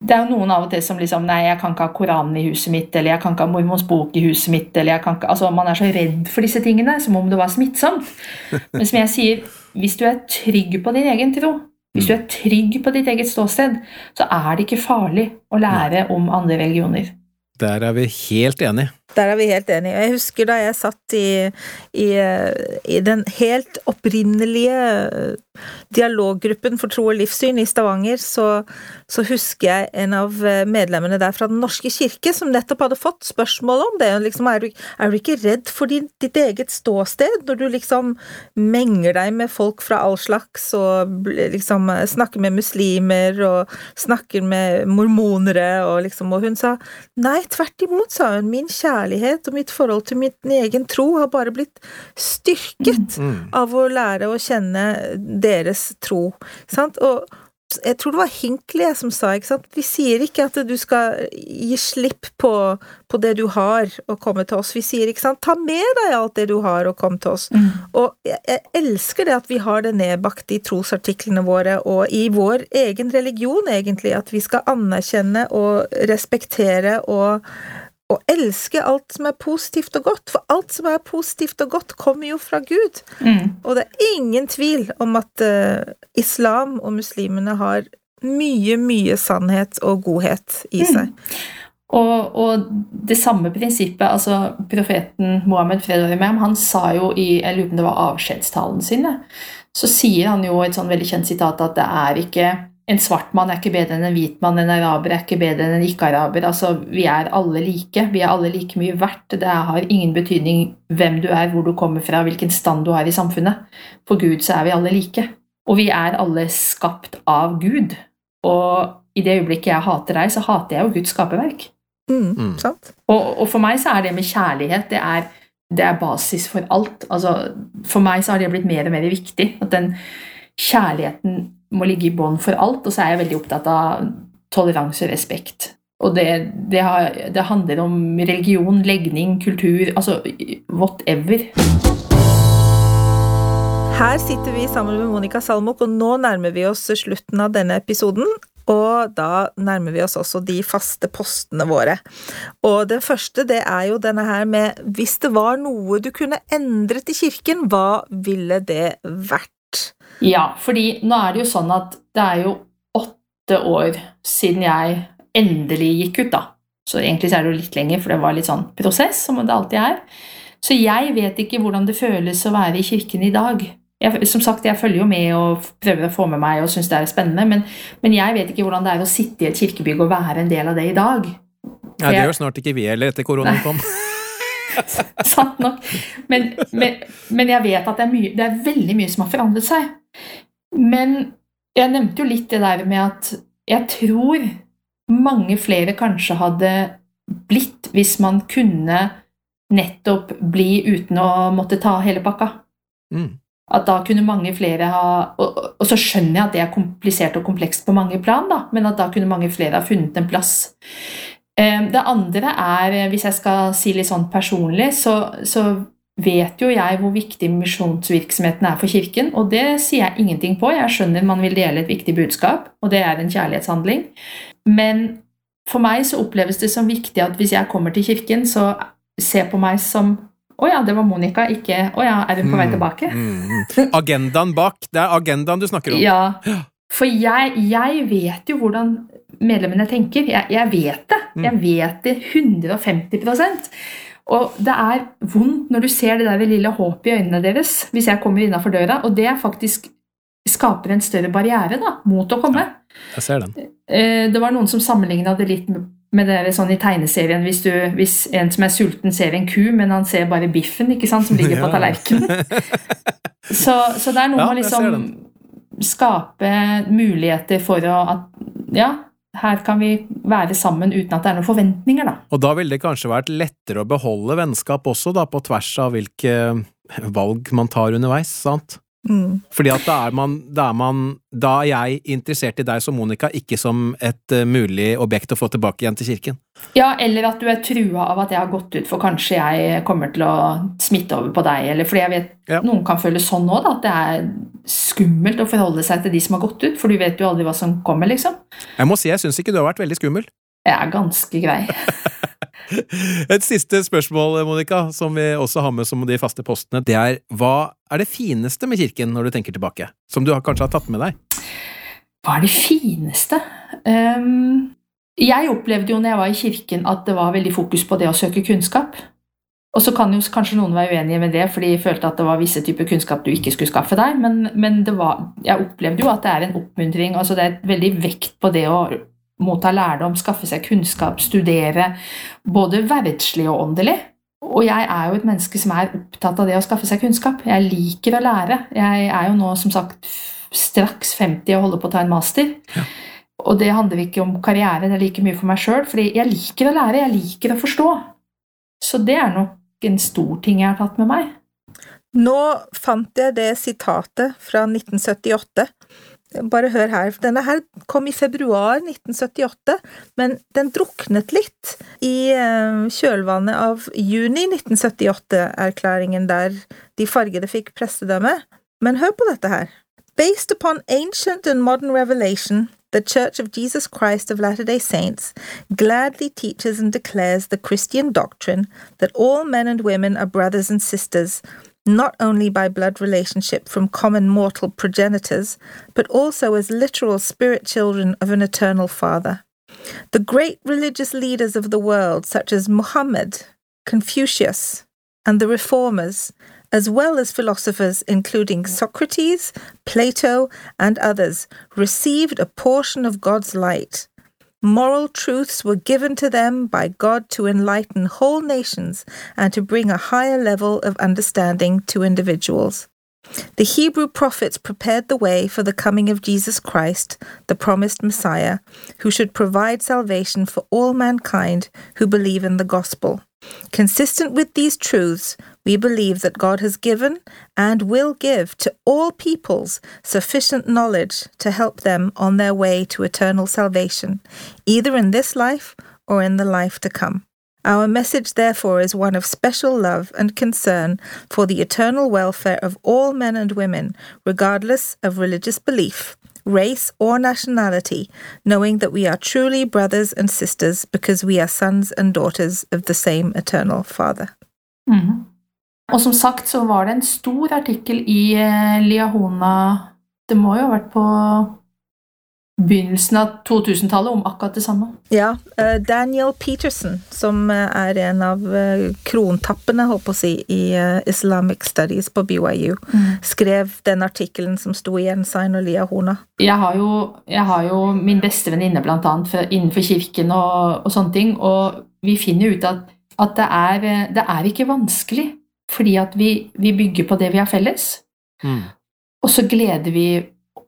det er jo noen av og til som liksom Nei, jeg kan ikke ha Koranen i huset mitt, eller jeg kan ikke ha Mormons bok i huset mitt, eller jeg kan ikke Altså, man er så redd for disse tingene, som om det var smittsomt. Men som jeg sier, hvis du er trygg på din egen tro, hvis du er trygg på ditt eget ståsted, så er det ikke farlig å lære om andre religioner. Der er vi helt enige. Der er vi helt enige. Jeg husker da jeg satt i, i, i den helt opprinnelige eh, dialoggruppen for tro og livssyn i Stavanger, så, så husker jeg en av eh, medlemmene der fra Den norske kirke som nettopp hadde fått spørsmål om det. Liksom, er, du, er du ikke redd for din, ditt eget ståsted når du liksom menger deg med folk fra all slags og liksom eh, snakker med muslimer og snakker med mormonere og liksom Og hun sa nei, tvert imot, sa hun. Min kjærlighet og mitt forhold til min egen tro har bare blitt styrket Mm. av å lære å kjenne deres tro. Sant? Og, jeg tror det var Hinckley som sa ikke sant? Vi sier ikke at du skal gi slipp på, på, det du har, og komme til oss. Vi sier ikke sant, ta med deg alt det du har, og kom til oss. Mm. Og jeg, jeg, elsker det at vi har det nedbakt i trosartiklene våre, og i vår egen religion, egentlig, at vi skal anerkjenne og respektere og å elske alt som er positivt og godt, for alt som er positivt og godt, kommer jo fra Gud. Mm. Og det er ingen tvil om at uh, islam og muslimene har mye, mye sannhet og godhet i mm. seg. Mm. Og, og, det samme prinsippet, altså profeten Mohammed fred med ham, han sa jo i jeg lurer på om det var avskjedstalen sine, så sier han jo et sånn veldig kjent sitat at det er ikke en svart mann er ikke bedre enn en hvit mann, en araber er ikke bedre enn en ikke-araber. Altså, vi er alle like. Vi er alle like mye verdt. Det har ingen betydning hvem du er, hvor du kommer fra, hvilken stand du har i samfunnet. For Gud så er vi alle like. Og vi er alle skapt av Gud. Og i det øyeblikket jeg hater deg, så hater jeg jo Guds skaperverk. Mm, mm. Og, og, for meg så er det med kjærlighet det er, det er basis for alt. Altså, for meg så har det blitt mer og mer viktig. At den kjærligheten må ligge i bånn for alt, og så er jeg veldig opptatt av toleranse og respekt. Og det, det, har, det, handler om religion, legning, kultur, altså whatever. Her sitter vi sammen med Monica Salmok, og nå nærmer vi oss slutten av denne episoden. Og da nærmer vi oss også de faste postene våre. Og den første, det er jo denne her med hvis det var noe du kunne endret i kirken, hva ville det vært? Ja, fordi nå er det jo sånn at det er jo åtte år siden jeg endelig gikk ut, da. Så egentlig så er det jo litt lenger, for det var litt sånn prosess, som det alltid er. Så jeg vet ikke hvordan det føles å være i kirken i dag. Jeg, som sagt, jeg følger jo med og prøver å få med meg og syns det er spennende, men, men, jeg vet ikke hvordan det er å sitte i et kirkebygg og være en del av det i dag. Ja, det gjør snart ikke vi heller, etter koronaen kom. Sant nok. Men, men, men, jeg vet at det er, mye, det er, veldig mye som har forandret seg. Men jeg nevnte jo litt det der med at jeg tror mange flere kanskje hadde blitt hvis man kunne nettopp bli uten å måtte ta hele pakka. Mm. At da kunne mange flere ha og, og, så skjønner jeg at det er komplisert og komplekst på mange plan, da, men at da kunne mange flere ha funnet en plass. Ehm, det andre er, eh, hvis jeg skal si litt sånn personlig, så, så vet jo jeg hvor viktig misjonsvirksomheten er for Kirken, og det sier jeg ingenting på. Jeg skjønner man vil dele et viktig budskap, og det er en kjærlighetshandling. Men for meg så oppleves det som viktig at hvis jeg kommer til Kirken, så se på meg som å ja, det var Monica, ikke å ja, er hun på vei mm, tilbake? Mm, mm. Agendaen bak. Det er agendaen du snakker om. Ja, for jeg, jeg vet jo hvordan medlemmene tenker. Jeg, jeg vet det. Mm. Jeg vet det 150% Og det er vondt når du ser det der lille håpet i øynene deres hvis jeg kommer innafor døra, og det faktisk skaper en større barriere da, mot å komme. Ja, jeg ser den. Eh, det var noen som sammenligna det litt med det sånn i tegneserien hvis, du, hvis, en som er sulten, ser en ku, men han ser bare biffen ikke sant, som ligger på tallerkenen. så, så, det er noe med å liksom skape muligheter for å at Ja, her kan vi være sammen uten at det er noen forventninger, da. Og da ville det kanskje vært lettere å beholde vennskap også, da, på tvers av hvilke valg man tar underveis, sant? Mm. Fordi at da er, man, da er man Da er jeg interessert i deg som Monica, ikke som et uh, mulig objekt å få tilbake igjen til kirken. Ja, eller at du er trua av at jeg har gått ut, for kanskje jeg kommer til å smitte over på deg. Eller fordi jeg vet ja. noen kan føle sånn òg, at det er skummelt å forholde seg til de som har gått ut. For du vet jo aldri hva som kommer, liksom. Jeg må si jeg syns ikke du har vært veldig skummel. Jeg er ganske grei. Et siste spørsmål, Monica, som vi også har med som de faste postene. Det er hva er det fineste med kirken når du tenker tilbake? Som du kanskje har tatt med deg? Hva er det fineste? Um, jeg opplevde jo når jeg var i kirken at det var veldig fokus på det å søke kunnskap. Og så kan jo kanskje noen være uenige med det, fordi de følte at det var visse typer kunnskap du ikke skulle skaffe deg, men, men var, jeg opplevde jo at det er en oppmuntring. altså Det er veldig vekt på det å motta lærdom, skaffe seg kunnskap, studere, både verdslig og åndelig. Og jeg er jo et menneske som er opptatt av det å skaffe seg kunnskap. Jeg liker å lære. Jeg er jo nå som sagt straks 50 og holder på å ta en master. Ja. Og det handler ikke om karriere, det er like mye for meg sjøl, fordi jeg liker å lære, jeg liker å forstå. Så det er nok en stor ting jeg har tatt med meg. Nå fant jeg det sitatet fra 1978 Bare hør her. Denne her kom i februar 1978, men den druknet litt i eh, kjølvannet av juni 1978-erklæringen der de fargede fikk prestedømme. Men hør på dette her. Based upon ancient and modern revelation, the Church of Jesus Christ of Latter day Saints gladly teaches and declares the Christian doctrine that all men and women are brothers and sisters, not only by blood relationship from common mortal progenitors, but also as literal spirit children of an eternal Father. The great religious leaders of the world, such as Muhammad, Confucius, and the Reformers, as well as philosophers including Socrates, Plato, and others, received a portion of God's light. Moral truths were given to them by God to enlighten whole nations and to bring a higher level of understanding to individuals. The Hebrew prophets prepared the way for the coming of Jesus Christ, the promised Messiah, who should provide salvation for all mankind who believe in the gospel. Consistent with these truths, we believe that God has given and will give to all peoples sufficient knowledge to help them on their way to eternal salvation, either in this life or in the life to come. Our message, therefore, is one of special love and concern for the eternal welfare of all men and women, regardless of religious belief, race, or nationality, knowing that we are truly brothers and sisters because we are sons and daughters of the same eternal Father. Mhm. Og som sagt så var det en stor artikkel i eh, Liahona Det må jo ha vært på begynnelsen av 2000-tallet om akkurat det samme. Ja, eh, Daniel Peterson, som eh, er en av krontappene, holdt på å si, i Islamic Studies på BYU, skrev den artikkelen som sto i Ensign og Liahona. Jeg har jo, jeg har jo min beste venninne blant annet for- innenfor kirken og, og sånne ting, og vi finner ut at, at det, er, det er ikke vanskelig, fordi at vi, vi bygger på det vi har felles, Mm. og så gleder vi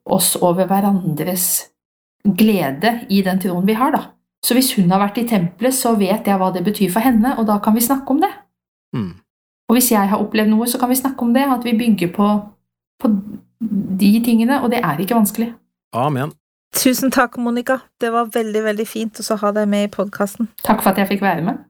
oss over hverandres glede i den troen vi har, da. Så hvis hun har vært i tempelet, så vet jeg hva det betyr for henne, og da kan vi snakke om det. Mm. Og hvis jeg har opplevd noe, så kan vi snakke om det, at vi bygger på, på de tingene, og det er ikke vanskelig. Amen. Tusen takk, Monica. Det var veldig, veldig fint å ha deg med i podkasten. Takk for at jeg fikk være med.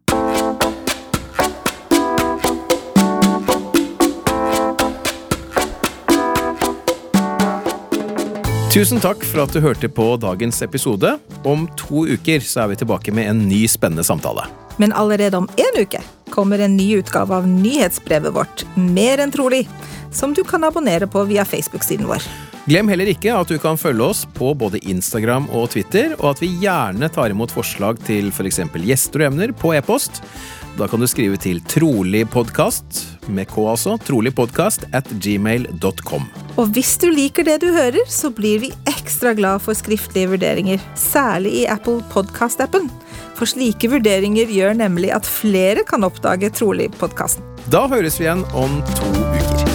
Tusen takk for at du hørte på dagens episode. Om to uker så er vi tilbake med en ny spennende samtale. Men allerede om en uke kommer en ny utgave av nyhetsbrevet vårt, Mer enn trolig, som du kan abonnere på via Facebook-siden vår. Glem heller ikke at du kan følge oss på både Instagram og Twitter, og at vi gjerne tar imot forslag til f.eks. gjester og emner på e-post. Da kan du skrive til troligpodkast, med k altså, troligpodkast at gmail.com. Og hvis du liker det du hører, så blir vi ekstra glad for skriftlige vurderinger, særlig i Apple Podcast-appen. For slike vurderinger gjør nemlig at flere kan oppdage Trolig-podkasten. Da høres vi igjen om to